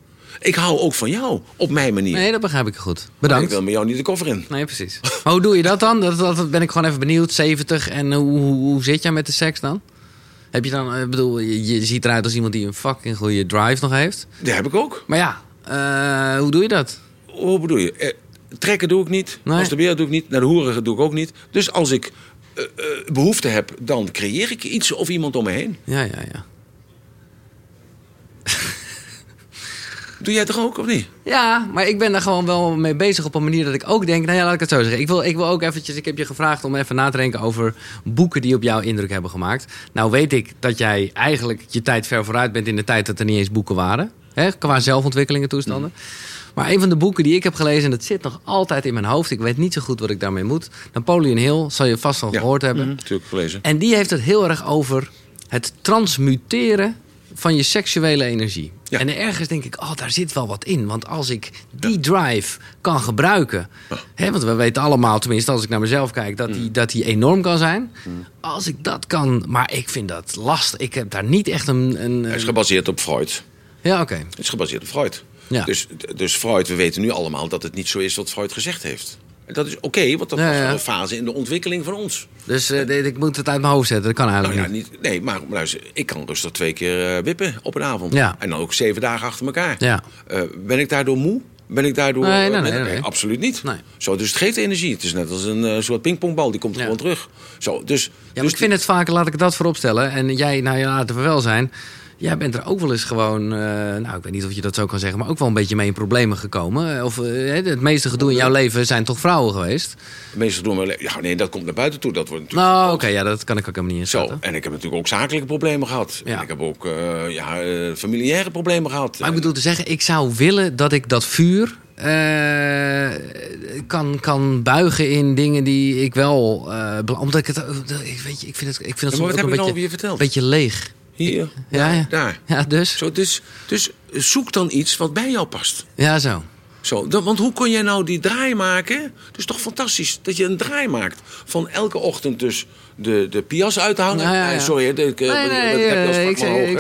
Ik hou ook van jou. Op mijn manier. Nee, dat begrijp ik goed. Maar Bedankt. Ik wil met jou niet de koffer in. Nee, precies. Maar hoe doe je dat dan? Dat, dat ben ik gewoon even benieuwd. 70 en hoe, hoe, hoe zit jij met de seks dan? Heb je dan, ik bedoel, je, je ziet eruit als iemand die een fucking goede drive nog heeft. Die heb ik ook. Maar ja, eh, hoe doe je dat? Hoe bedoel je? Eh, trekken doe ik niet. Nee. Masturberen doe ik niet. Naar de hoeren doe ik ook niet. Dus als ik eh, eh, behoefte heb, dan creëer ik iets of iemand om me heen. Ja, ja, ja. Doe jij toch ook, of niet? Ja, maar ik ben daar gewoon wel mee bezig op een manier dat ik ook denk... Nou ja, laat ik het zo zeggen. Ik wil, ik wil ook eventjes... Ik heb je gevraagd om even na te denken over boeken die op jou indruk hebben gemaakt. Nou weet ik dat jij eigenlijk je tijd ver vooruit bent in de tijd dat er niet eens boeken waren. Hè, qua zelfontwikkelingen toestanden. Maar een van de boeken die ik heb gelezen, en dat zit nog altijd in mijn hoofd... ik weet niet zo goed wat ik daarmee moet. Napoleon Hill, zal je vast al gehoord hebben. Natuurlijk gelezen. En die heeft het heel erg over het transmuteren van je seksuele energie. Ja. En ergens denk ik, oh, daar zit wel wat in. Want als ik die drive kan gebruiken... Hè, want we weten allemaal, tenminste als ik naar mezelf kijk... dat Mm. die, dat die enorm kan zijn. Als ik dat kan... Maar ik vind dat lastig. Ik heb daar niet echt een... een, Hij is gebaseerd op Freud. ja, oké. Het is gebaseerd op Freud. Ja. Dus, dus Freud, we weten nu allemaal dat het niet zo is wat Freud gezegd heeft. Dat is oké, want dat Ja, was ja. een fase in de ontwikkeling van ons. Dus dit- ik moet het uit mijn hoofd zetten. Dat kan Nou eigenlijk ja, niet. nee, maar luister, ik kan rustig twee keer eh, wippen op een avond. En dan ook zeven dagen achter elkaar. Ja. Eh, ben ik daardoor moe? Ben ik daardoor... Nee, nee, nee, nee. absoluut niet. Nee. Zo, dus het geeft energie. Het is net als een soort pingpongbal, die komt gewoon terug. Zo, dus, Ja, maar dus ik vind het vaak, laat ik dat voorop stellen. En jij, nou ja, laten we wel zijn. Jij bent er ook wel eens gewoon, eh, nou ik weet niet of je dat zo kan zeggen, maar ook wel een beetje mee in problemen gekomen. Of eh, het meeste gedoe in jouw leven zijn toch vrouwen geweest? meestal doen we... Ja, nee, dat komt naar buiten toe. Dat wordt natuurlijk Nou, oké, ja, dat kan ik ook helemaal niet Zo, inschatten. en ik heb natuurlijk ook zakelijke problemen gehad. Ja. En ik heb ook eh, ja, eh, familiaire problemen gehad. Maar ik bedoel te zeggen, ik zou willen dat ik dat vuur eh, kan, kan buigen in dingen die ik wel, eh, bela- omdat ik het, eh, ik weet je, ik vind het, ik vind het Ja, soms ook een nou beetje, verteld? beetje leeg. Hier, Ja, ja. daar. Ja, dus. Zo, dus, dus zoek dan iets wat bij jou past. Ja, zo. Zo, dan- want hoe kon jij nou die draai maken? Het is toch fantastisch dat je een draai maakt. Van elke ochtend dus de, de pias uit te hangen. Ja, ja, ja. Eh, Sorry, ik,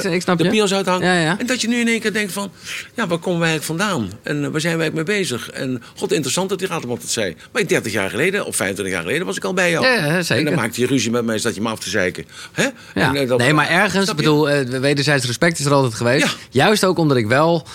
dat snap De pias uit te hangen. Ja, ja. En dat je nu in één keer denkt van... Ja, waar komen wij eigenlijk vandaan? En eh, waar zijn wij eigenlijk mee bezig? En god, interessant dat die Raadman dat zei. Maar 30 jaar geleden, of 25 jaar geleden, was ik al bij jou. Zeker. En dan maakte je ruzie met mij, zat je me af te zeiken. Hè? En, eh, dat- nee, maar ergens, ik bedoel, eh, wederzijds respect is er altijd geweest. Juist ook omdat ik wel,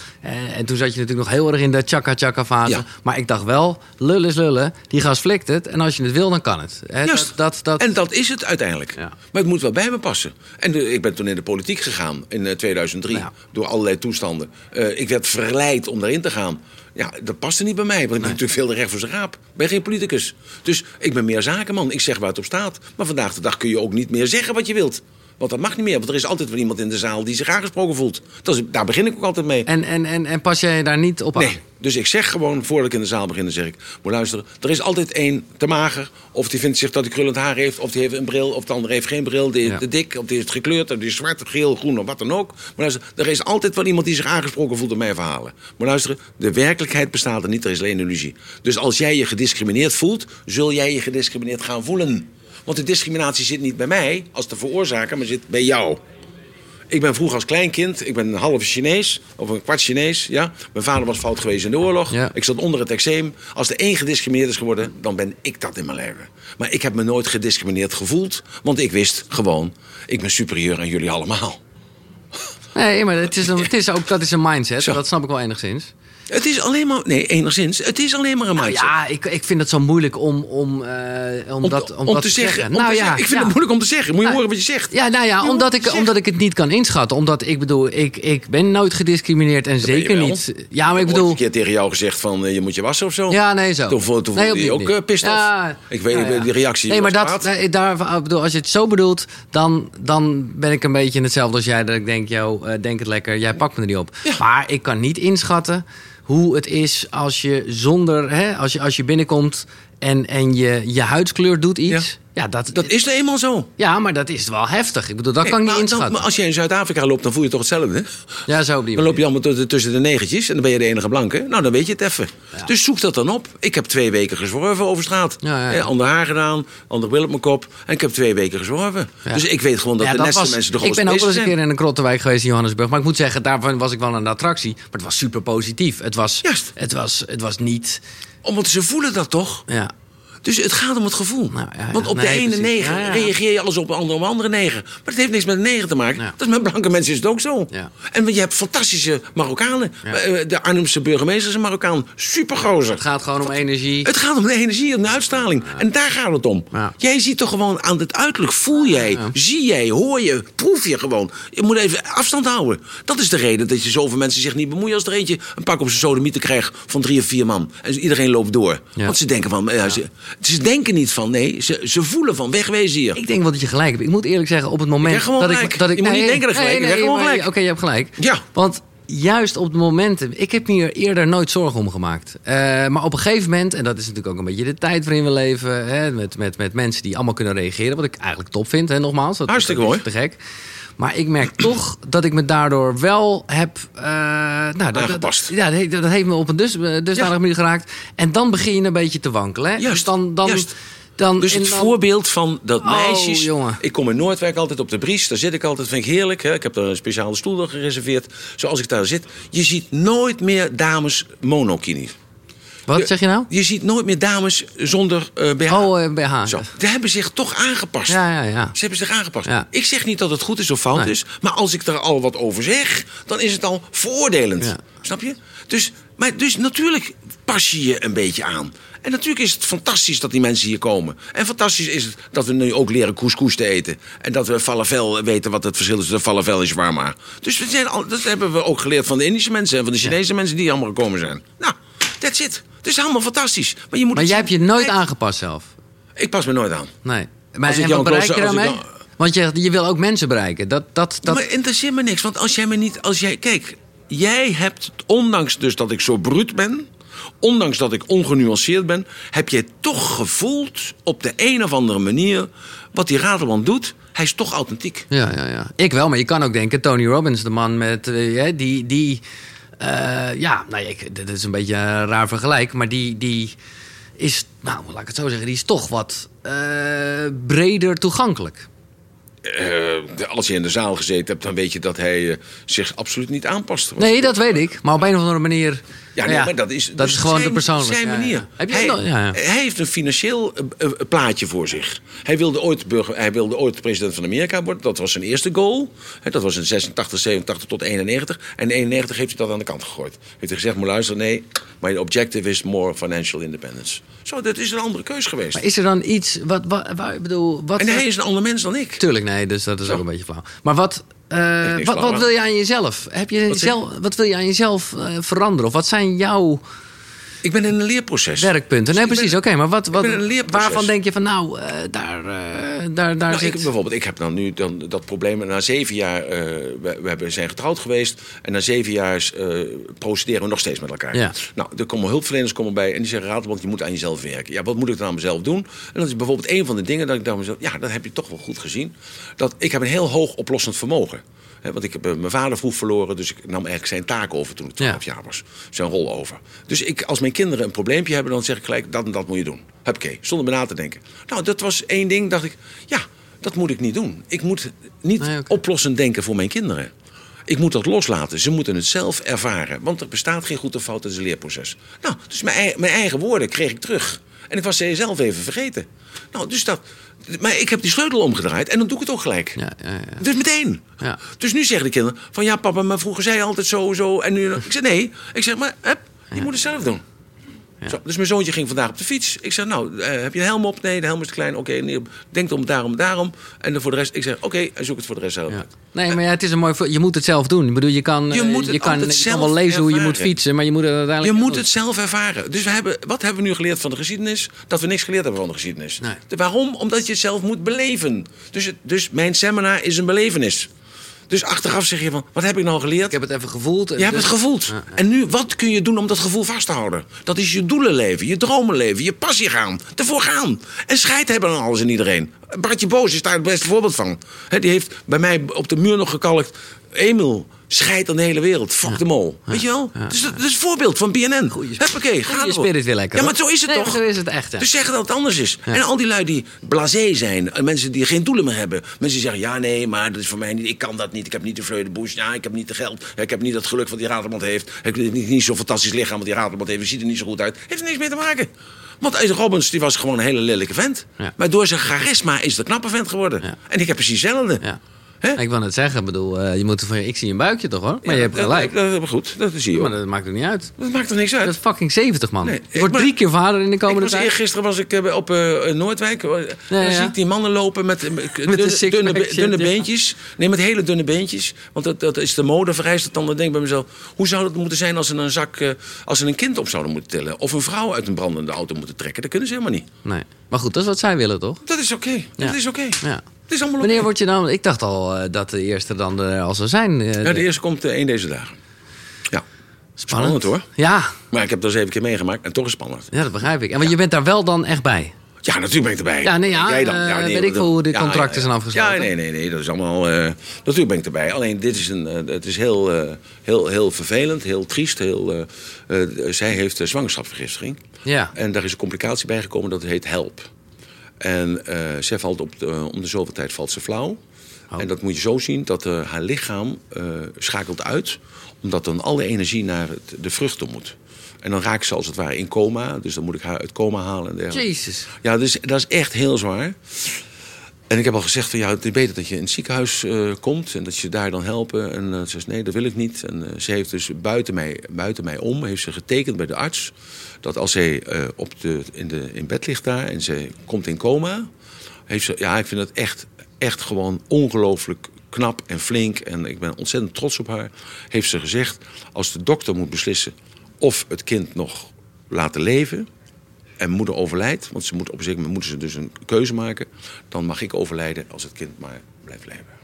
en toen zat je natuurlijk nog heel erg in de chaka-chaka fase. Maar ik dacht wel, lullen is lullen, die gast flikt het. En als je het wil, dan kan het. Juist. Dat, dat, dat, En dat is het uiteindelijk. Ja. Maar het moet wel bij me passen. En de- ik ben toen in de politiek gegaan in eh, 2003. Ja. Door allerlei toestanden. Eh, ik werd verleid om daarin te gaan. Ja, dat paste niet bij mij. Want ik ben natuurlijk veel te recht voor zijn raap. Ik ben geen politicus. Dus ik ben meer zakenman. Ik zeg waar het op staat. Maar vandaag de dag kun je ook niet meer zeggen wat je wilt. Want dat mag niet meer. Want er is altijd wel iemand in de zaal die zich aangesproken voelt. Dat is, daar begin ik ook altijd mee. en, en, en, en pas jij daar niet op aan? Nee, dus ik zeg gewoon, voordat ik in de zaal begin, dan zeg ik... moet luisteren, er is altijd één te mager... of die vindt zich dat hij krullend haar heeft... of die heeft een bril, of de ander heeft geen bril... die is Ja. te dik, of die is gekleurd... of die is zwart, geel, groen, of wat dan ook. Maar luister, er is altijd wel iemand die zich aangesproken voelt... door mijn verhalen. Maar luisteren, de werkelijkheid bestaat er niet, er is alleen een illusie. Dus als jij je gediscrimineerd voelt... zul jij je gediscrimineerd gaan voelen. Want de discriminatie zit niet bij mij als de veroorzaker... maar zit bij jou. Ik ben vroeger als kleinkind, ik ben een halve Chinees, of een kwart Chinees. Ja? Mijn vader was fout geweest in de oorlog. Ja. Ik zat onder het eczeem. Als er één gediscrimineerd is geworden, dan ben ik dat in mijn leven. Maar ik heb me nooit gediscrimineerd gevoeld, want ik wist gewoon, ik ben superieur aan jullie allemaal. Nee, maar het is, een, het is ook, dat is een mindset. Zo. Dat snap ik wel enigszins. Het is alleen maar, nee, enigszins, het is alleen maar een Nou mindset. ja, ik, ik vind het zo moeilijk om, om, eh, om, om, dat, om, om dat te zeggen. Nou te ja, zeggen. ik vind ja. het moeilijk om te zeggen. Moet je horen wat je zegt. Ja, nou ja, Je omdat ik, omdat ik het niet kan inschatten. Omdat ik bedoel, ik, ik ben nooit gediscrimineerd en zeker niet. Ja, maar ik heb bedoel. een keer tegen jou gezegd van, eh, je moet je wassen of zo. Ja, nee, zo. Toen, toen nee, voelde je ook niet. off. Ik weet ja. die reactie. Nee, maar dat, nee, daar, bedoel, als je het zo bedoelt, dan, dan ben ik een beetje hetzelfde als jij. Dat ik denk, yo, eh, denk het lekker, jij pakt me er niet op. Ja. Maar ik kan niet inschatten hoe het is als je zonder, hè, als je, als je binnenkomt en, en je, je huidskleur doet iets. Dat, Dat is nou eenmaal zo. ja, maar dat is wel heftig. Ik bedoel, dat Hey, kan ik niet maar dan- inschatten. maar als je in Zuid-Afrika loopt, dan voel je toch hetzelfde. ja, zo op die Dan loop je allemaal tussen- de negentjes en dan ben je de enige blanke. Nou, dan weet je het even. Dus zoek dat dan op. Ik heb twee weken gezworven over straat. Ja, ja, ja. Ander haar gedaan, ander bril op mijn kop. En ik heb twee weken gezworven. Ja. Dus ik weet gewoon dat Ja, de was- mensen de Ik ben grootste ook wel eens een keer in een krottenwijk geweest in Johannesburg. Maar ik moet zeggen, daarvan was ik wel een attractie. Maar het was super positief. Het was, Juist. het was, het was niet... Omdat ze voelen dat toch? Ja. Dus het gaat om het gevoel. Nou, ja, ja. Want op de ene precies. negen Ja, reageer je alles op een andere, op een andere negen. Maar het heeft niks met een negen te maken. Dat is met blanke mensen is het ook zo. Ja. En je hebt fantastische Marokkanen. Eh, De Arnhemse burgemeester is een Marokkaan. Supergozer. Het gaat gewoon om energie. Het gaat om de energie, om de uitstraling. En daar gaat het om. Jij ziet toch gewoon aan het uiterlijk, voel jij, zie jij, hoor je, proef je gewoon. Je moet even afstand houden. Dat is de reden dat je zoveel mensen zich niet bemoeien als er eentje een pak op zijn sodomieten krijgt van drie of vier man. En iedereen loopt door. Want ze denken van, ja, ze, ze denken niet van, nee, ze, ze voelen van wegwezen hier. Ik denk wel dat je gelijk hebt. Ik moet eerlijk zeggen, op het moment dat gelijk. ik... Dat ik Je moet niet denken dat gelijk gewoon gelijk. Oké, je hebt gelijk. Ja. Want juist op de momenten... Ik heb me hier eerder nooit zorgen om gemaakt. Eh, maar op een gegeven moment, en dat is natuurlijk ook een beetje de tijd waarin we leven... Hè, met, met, met mensen die allemaal kunnen reageren. Wat ik eigenlijk top vind, hè, nogmaals. Dat, Hartstikke dat is mooi. Te gek. Maar ik merk toch dat ik me daardoor wel heb... eh, nou, dat, ja, dat, dat heeft me op een dus, dusdanig Ja. manier geraakt. En dan begin je een beetje te wankelen. Hè? Juist, Dus dan, dan, juist. Dan, Dus het dan- voorbeeld van dat Oh, meisjes... jongen. Ik kom in Noordwijk altijd op de Bries. Daar zit ik altijd, vind ik heerlijk. Hè. Ik heb daar een speciale stoel gereserveerd. Zoals ik daar zit. Je ziet nooit meer dames monokini. Wat zeg je nou? Je ziet nooit meer dames zonder eh BH. Oh, eh, BH. Zo. Die hebben zich toch aangepast. Ja, ja, ja. Ze hebben zich aangepast. Ja. Ik zeg niet dat het goed is of fout Nee. is. Maar als ik er al wat over zeg, dan is het al veroordelend. Ja. Snap je? Dus, maar, dus natuurlijk pas je je een beetje aan. En natuurlijk is het fantastisch dat die mensen hier komen. En fantastisch is het dat we nu ook leren couscous te eten. En dat we falafel weten wat het verschil is tussen falafel en shawarma. Dus we zijn al, dat hebben we ook geleerd van de Indische mensen... en van de Chinese mensen die allemaal gekomen zijn. Nou, that's it. Het is allemaal fantastisch. Maar, je moet Maar jij hebt je nooit Nee, aangepast zelf. Ik pas me nooit aan. Nee. Maar, Als ik en wat bereik je daarmee? Want je, je wil ook mensen bereiken. Dat, dat, dat... Maar interesseert me niks. Want als jij me niet. Als jij, kijk, jij hebt, ondanks dus dat ik zo bruut ben. Ondanks dat ik ongenuanceerd ben. Heb jij toch gevoeld op de een of andere manier. wat die Ratelman doet. hij is toch authentiek. Ja, ja, ja. Ik wel, maar je kan ook denken, Tony Robbins, de man met uh, die. die uh, ja, nou, ik, dit is een beetje een raar vergelijk, maar die, die is, nou, laat ik het zo zeggen, die is toch wat uh, breder toegankelijk. Uh, als je in de zaal gezeten hebt, dan weet je dat hij zich absoluut niet aanpast. Nee, dat weet ik. Maar op een of andere manier. Ja, nee, ja maar dat is, dat dus is gewoon zijn, de persoonlijke zijn manier. Ja, Heb hij, hij, heeft een financieel uh, plaatje voor zich. Hij wilde, ooit burger, hij wilde ooit president van Amerika worden. Dat was zijn eerste goal. Dat was in 86, 87 tot 91. En in 91 heeft hij dat aan de kant gegooid. Heeft hij gezegd, moet luisteren, nee. Maar je objective is more financial independence. Zo, dat is een andere keus geweest. Maar is er dan iets... Wat, wat, bedoel, wat, en hij is een ander mens dan ik. Tuurlijk, nee, dus dat is Zo. ook een beetje flauw. Maar wat, uh, wat, wat, wil je aan jezelf? Heb je wat, zelf, wat wil je aan jezelf uh, veranderen? Of wat zijn jouw... Ik ben in een leerproces. Werkpunten. Nee, precies. Oké, okay, maar wat, wat, waarvan denk je van nou, uh, daar, uh, daar, daar nou, zit... Ik, bijvoorbeeld, ik heb dan nu dan dat probleem. Na zeven jaar, uh, we, zijn getrouwd geweest. En na zeven jaar procederen we nog steeds met elkaar. Ja. Nou, er komen hulpverleners komen bij en die zeggen, Raad, je moet aan jezelf werken. Ja, wat moet ik dan aan mezelf doen? En dat is bijvoorbeeld een van de dingen dat ik dan mezelf... Ja, dat heb je toch wel goed gezien. Dat ik heb een heel hoog oplossend vermogen. He, want ik heb mijn vader vroeg verloren, dus ik nam eigenlijk zijn taak over toen ik 12 ja. jaar was. Zijn rol over. Dus ik, als mijn kinderen een probleempje hebben, dan zeg ik gelijk: dat en dat moet je doen. Oké, zonder me na te denken. Nou, dat was één ding, dacht ik: ja, dat moet ik niet doen. Ik moet niet nee, okay. oplossend denken voor mijn kinderen. Ik moet dat loslaten. Ze moeten het zelf ervaren. Want er bestaat geen goed of fout in het leerproces. Nou, dus mijn, mijn eigen woorden kreeg ik terug. En ik was ze zelf even vergeten. Nou, dus dat. Maar ik heb die sleutel omgedraaid en dan doe ik het ook gelijk. Ja, ja, ja. Dus meteen. Ja. Dus nu zeggen de kinderen van ja, papa, maar vroeger zei je altijd zo, zo. En nu. Ik zeg nee. Ik zeg maar, hup, je moet het zelf doen. Ja. Zo, dus mijn zoontje ging vandaag op de fiets. Ik zeg, nou, uh, heb je een helm op? Nee, de helm is te klein. Oké, okay, nee, denk om daarom, daarom. En voor de rest, ik zeg, oké, okay, zoek het voor de rest zelf ja. Nee, maar ja, het is een mooi... Je moet het zelf doen. Ik bedoel, je kan, je moet je kan, je kan wel lezen hoe je moet fietsen, maar je moet het uiteindelijk... Je moet het zelf ervaren. Dus we hebben, wat hebben we nu geleerd van de geschiedenis? Dat we niks geleerd hebben van de geschiedenis. Nee. Waarom? Omdat je het zelf moet beleven. Dus, het, dus mijn seminar is een belevenis. Dus achteraf zeg je van, wat heb ik nou geleerd? Ik heb het even gevoeld. Je hebt het gevoeld. Ja, ja. En nu, wat kun je doen om dat gevoel vast te houden? Dat is je doelen leven, je dromen leven, je passie gaan. Ervoor gaan. En scheid hebben aan alles en iedereen. Bartje Boos is daar het beste voorbeeld van. He, die heeft bij mij op de muur nog gekalkt... Emil, scheid aan de hele wereld. Fuck de mol. Weet je wel? Dus dat, dat is een voorbeeld van BNN. Huppakee, ga Je spirit weer lekker. Ja, maar zo is het nee, toch? zo is het echt. Dus zeggen dat het anders is. En al die lui die blasé zijn. Mensen die geen doelen meer hebben. Mensen die zeggen, ja nee, maar dat is voor mij niet. Ik kan dat niet. Ik heb niet de Fleur de Bush. Ja, ik heb niet de geld. Ik heb niet dat geluk wat die Radelband heeft. Ik heb niet, niet zo'n fantastisch lichaam wat die Radelband heeft. Ziet er niet zo goed uit. Heeft er niks mee te maken. Want Ezer Robbins die was gewoon een hele lelijke vent. Ja. Maar door zijn charisma is een knappe vent geworden. Ja. En ik heb precies hetzelfde. Ja. Ik wil het zeggen, bedoel, uh, je moet van, ik zie een buikje toch hoor? Maar je hebt gelijk. Dat, dat, dat, goed, dat zie je Maar dat maakt er niet uit. Dat maakt er niks uit. Dat is fucking 70 man. Nee, je wordt maar, drie keer vader in de komende was, tijd. Gisteren was ik uh, op uh, Noordwijk. Dan ja. zie ik die mannen lopen met, met, dunne, dunne, be- dunne ja. beentjes. Nee, met hele dunne beentjes. Want dat, dat is de mode vereist het dan. Dan denk ik bij mezelf, hoe zou het moeten zijn als ze een zak, als ze een kind op zouden moeten tillen? Of een vrouw uit een brandende auto moeten trekken? Dat kunnen ze helemaal niet. Nee. Maar goed, dat is wat zij willen toch? Dat is oké. Dat is oké. Ja. Het is allemaal Wanneer oké. word je dan... Ik dacht al uh, dat de eerste dan er al zou zijn. Uh, Ja, de eerste komt uh, één deze dagen. Ja. Spannend hoor. Ja. Maar ik heb dat zeven keer meegemaakt en toch is het spannend. ja, dat begrijp ik. En want je bent daar wel dan echt bij. Ja, natuurlijk ben ik erbij. Ja, nee, ja, Jij dan? eh, Ja, nee, weet ik veel hoe de ja, contracten zijn afgesloten. Ja, nee, nee, nee. Dat is allemaal... eh, natuurlijk ben ik erbij. Alleen dit is, een, eh, het is heel, eh, heel, heel vervelend, heel triest. Heel, eh, eh, zij heeft zwangerschapsvergiftiging. Ja. En daar is een complicatie bij gekomen dat heet HELP. En eh, zij valt op de, om de zoveel tijd valt ze flauw. Oh. En dat moet je zo zien dat eh, haar lichaam eh, schakelt uit. Omdat dan alle energie naar het, de vruchten moet. En dan raakt ze als het ware in coma. Dus dan moet ik haar uit coma halen. En dergelijke. Jezus. Ja, dus, dat is echt heel zwaar. En ik heb al gezegd van ja, het is beter dat je in het ziekenhuis eh, komt en dat je daar dan helpen. En eh, ze zegt nee, dat wil ik niet. En eh, ze heeft dus buiten mij, buiten mij om, heeft ze getekend bij de arts. Dat als zij eh, op de, in, de, in bed ligt daar en ze komt in coma. Heeft ze, ja, ik vind het echt, echt gewoon ongelooflijk knap en flink. En ik ben ontzettend trots op haar. Heeft ze gezegd, als de dokter moet beslissen of het kind nog laten leven en moeder overlijdt, want ze moet op een zeker moment moeten ze dus een keuze maken, dan mag ik overlijden als het kind maar blijft leven.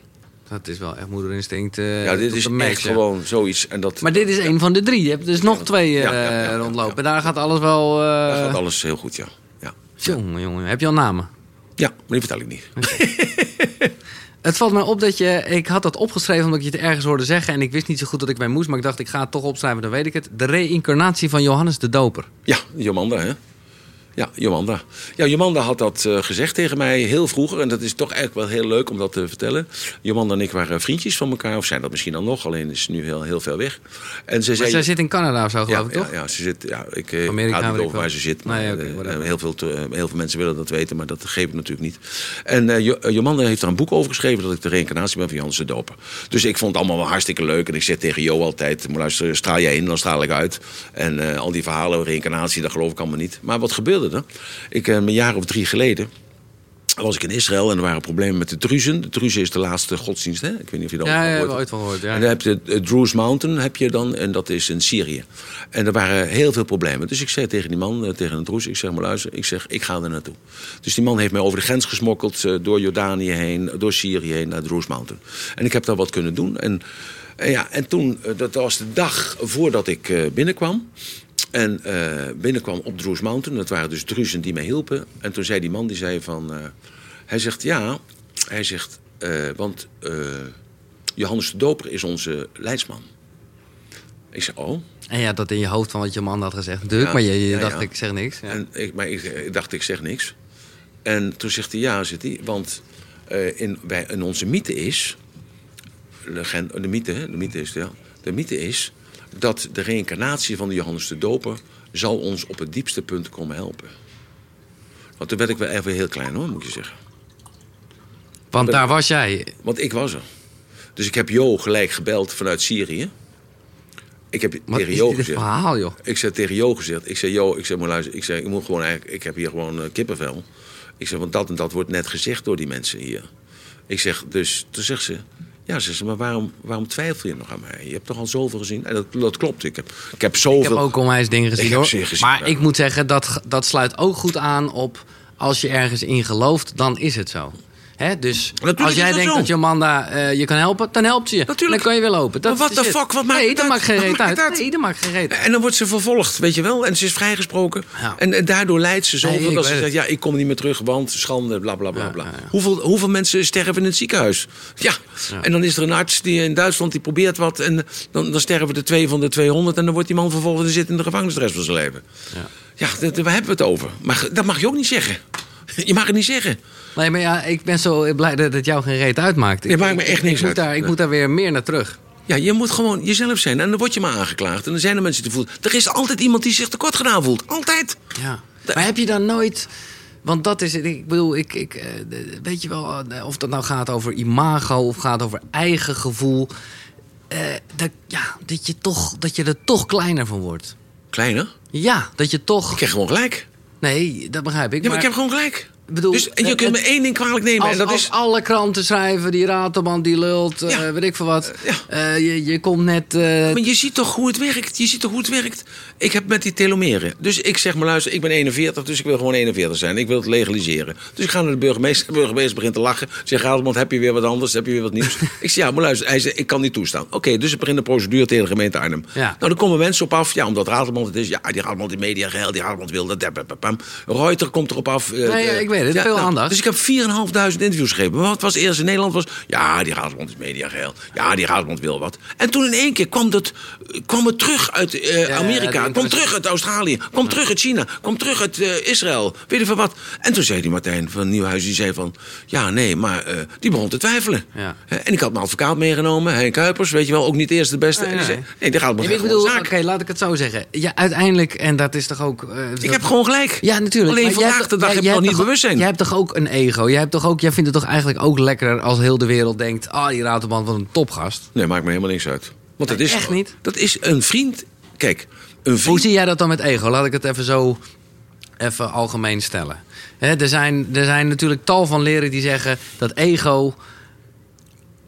Dat is wel echt moederinstinct. eh, ja, dit is echt ja. gewoon zoiets. En dat, Maar dit is een van de drie. Je hebt dus nog twee eh, rondlopen. Daar gaat alles wel... eh daar gaat alles heel goed, ja. ja. Jongen, jongen. Heb je al namen? Ja, maar die vertel ik niet. Het valt mij op dat je... Ik had dat opgeschreven omdat ik je het ergens hoorde zeggen... en ik wist niet zo goed dat ik bij moest... maar ik dacht, ik ga het toch opschrijven, dan weet ik het. De reïncarnatie van Johannes de Doper. Ja, Jomanda, hè? Ja, Jomanda. Ja, Jomanda had dat uh, gezegd tegen mij heel vroeger. En dat is toch eigenlijk wel heel leuk om dat te vertellen. Jomanda en ik waren vriendjes van elkaar. Of zijn dat misschien dan nog. Alleen is ze nu heel, heel ver weg. En ze zei, zij zit in Canada of zo, geloof ja, ik, toch? Ja, ja, ze zit... Ja, ik uh, Amerika praat niet over waar ze zit. Maar nee, okay, uh, heel, veel te, heel veel mensen willen dat weten. Maar dat geef ik natuurlijk niet. En Jomanda heeft er een boek over geschreven... dat ik de reïncarnatie ben van Johannes de Doper. Dus ik vond het allemaal wel hartstikke leuk. En ik zeg tegen Jo altijd... Luister, straal jij in, dan straal ik uit. En al die verhalen, reïncarnatie, dat geloof ik allemaal niet. Maar wat gebeurde Ik ik, een jaar of drie geleden was ik in Israël en er waren problemen met de Druzen. De Druzen is de laatste godsdienst, hè? Ik weet niet of je dat ja, ja, ooit ooit van gehoord. Ja. En dan heb je de Druze Mountain, heb je dan, en dat is in Syrië. En er waren heel veel problemen. Dus ik zei tegen die man, tegen een Druze, ik zeg maar luister, ik zeg, ik ga er naartoe. Dus die man heeft mij over de grens gesmokkeld, door Jordanië heen, door Syrië heen naar Druze Mountain. En ik heb daar wat kunnen doen. En, en ja, en toen, dat was de dag voordat ik binnenkwam. En uh, binnenkwam op Druze Mountain. Dat waren dus Druzen die mij hielpen. En toen zei die man, die zei van... Uh, hij zegt, ja. Hij zegt, uh, want Johannes de Doper is onze leidsman. Ik zei, oh. En ja, dat in je hoofd van wat je man had gezegd. Natuurlijk, ja, maar je, je ja, dacht, ja. ik zeg niks. En ik, maar ik, ik, dacht, ik zeg niks. En toen zegt hij, ja, zit hij. Want in, bij, in onze mythe is... De, de mythe, de mythe is, ja. De mythe is dat de reïncarnatie van de Johannes de Doper zal ons op het diepste punt komen helpen. Want toen werd ik wel even heel klein hoor, moet je zeggen. Want daar was jij? Want ik was er. Dus ik heb Jo gelijk gebeld vanuit Syrië. Ik heb Wat tegen Jo gezegd. verhaal, joh? Ik zei tegen Jo gezegd. Ik zei, Jo, ik zeg maar luister, ik zei, ik moet gewoon eigenlijk, ik heb hier gewoon uh, kippenvel. Ik zeg, want dat en dat wordt net gezegd door die mensen hier. Ik zeg, dus toen zegt ze, ja, ze zei, maar waarom, waarom twijfel je nog aan mij? Je hebt toch al zoveel gezien? En dat, dat klopt. Ik heb, ik heb zoveel... Ik heb ook onwijs dingen gezien, ik hoor. Gezien, maar ik moet zeggen, dat, dat sluit ook goed aan op... als je ergens in gelooft, dan is het zo. Hè? Dus Natuurlijk als jij denkt zo. dat Jomanda uh, je kan helpen, dan helpt ze je. Natuurlijk. Dan kan je weer lopen. Dat maar wat de fuck, wat maakt Nee, dat maakt geen reet uit. het uit? Nee, dat maakt geen reet. En dan wordt ze vervolgd, weet je wel. En ze is vrijgesproken. Ja. En, en daardoor leidt ze zoveel Nee, ik dat ze zegt... ja, ik kom niet meer terug, want schande, bla, bla, bla, Ja, bla. ja, ja. Hoeveel, hoeveel mensen sterven in het ziekenhuis? Ja. En dan is er een arts die in Duitsland die probeert wat... en dan, dan sterven er twee van de 200... en dan wordt die man vervolgens zitten in de gevangenis de rest van zijn leven. Ja. Waar hebben we het over? Maar dat mag je ook niet zeggen. Je mag het niet zeggen. Nee, maar ja, ik ben zo blij dat het jou geen reet uitmaakt. Nee, maakt me echt niks ik moet uit. Daar, ik Nee. moet daar weer meer naar terug. Ja, je moet gewoon jezelf zijn. En dan word je maar aangeklaagd. En dan zijn er mensen die voelen... Er is altijd iemand die zich tekort gedaan voelt. Altijd. Ja. Maar heb je dan nooit... Want dat is. Ik bedoel, ik, ik, eh, weet je wel, eh, of dat nou gaat over imago of gaat over eigen gevoel. eh, dat, ja, dat, je toch, dat je er toch kleiner van wordt. Kleiner. Ja, dat je toch. Ik krijg gewoon gelijk. Nee, dat begrijp ik. Ja, maar ik heb gewoon gelijk. bedoel, Dus en je kunt me één ding kwalijk nemen. Als, en dat als is... alle kranten schrijven, die Ratelman die lult, eh, Ja. weet ik veel wat. ja. Eh, je, je komt net. eh, Maar je ziet toch hoe het werkt? Je ziet toch hoe het werkt? Ik heb met die telomeren. Dus ik zeg maar, luister, ik ben 41, dus ik wil gewoon 41 zijn. Ik wil het legaliseren. Dus ik ga naar de burgemeester. De burgemeester begint te lachen. Zegt, Ratelman, heb je weer wat anders? Heb je weer wat nieuws? ik zeg, ja, maar luister. Hij zegt, ik kan niet toestaan. Oké, dus ik begin de procedure tegen de gemeente Arnhem. Ja. Nou, dan komen mensen op af. Ja, omdat Ratelman het is. Ja, die Ratelman die media geheil. Die Ratelman wil dat. Reuter komt erop af. eh, Nee, ja, de- ik weet het. Veel aandacht. Dus ik heb 4.500 interviews gegeven. Maar wat was eerst in Nederland? Was, ja, die Ratelman is media geheil. Ja, die Ratelman wil wat. En toen in één keer kwam, dat, kwam het terug uit eh, Amerika. Kwam terug uit Australië. kwam terug uit China. kwam terug uit eh, Israël. Weet je van wat. En toen zei die Martijn van Nieuwhuis, die zei van... Ja, nee, maar eh, die begon te twijfelen. Ja. En ik had mijn advocaat meegenomen. Henk Kuipers, weet je wel, ook niet eerst de beste. Nee, en die zei, nee, die gaat ik gewoon bedoel, oké, zaak. laat ik het zo zeggen. Ja, uiteindelijk, en dat is toch ook. eh, Ik dat- heb gewoon gelijk. Ja, natuurlijk. Alleen Maar vandaag hebt- de dag heb je jij nog niet bewustzijn. Jij hebt toch ook een ego? Jij, hebt toch ook, jij vindt het toch eigenlijk ook lekkerder als heel de wereld denkt... ah, die Ratelman van een topgast. Nee, maakt me helemaal niks uit. Want dat is echt niet? Dat is een vriend. Kijk, een Hoe zie jij dat dan met ego? Laat ik het even zo even algemeen stellen. Hè, er, zijn, er zijn natuurlijk tal van leren die zeggen dat ego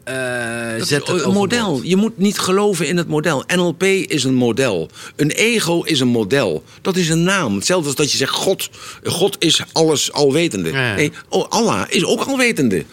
eh Dat zet is het een model. Je moet niet geloven in het model. NLP is een model. Een ego is een model. Dat is een naam. Hetzelfde als dat je zegt God. God is alles alwetende. Ja, ja. Nee, oh, Allah is ook alwetende.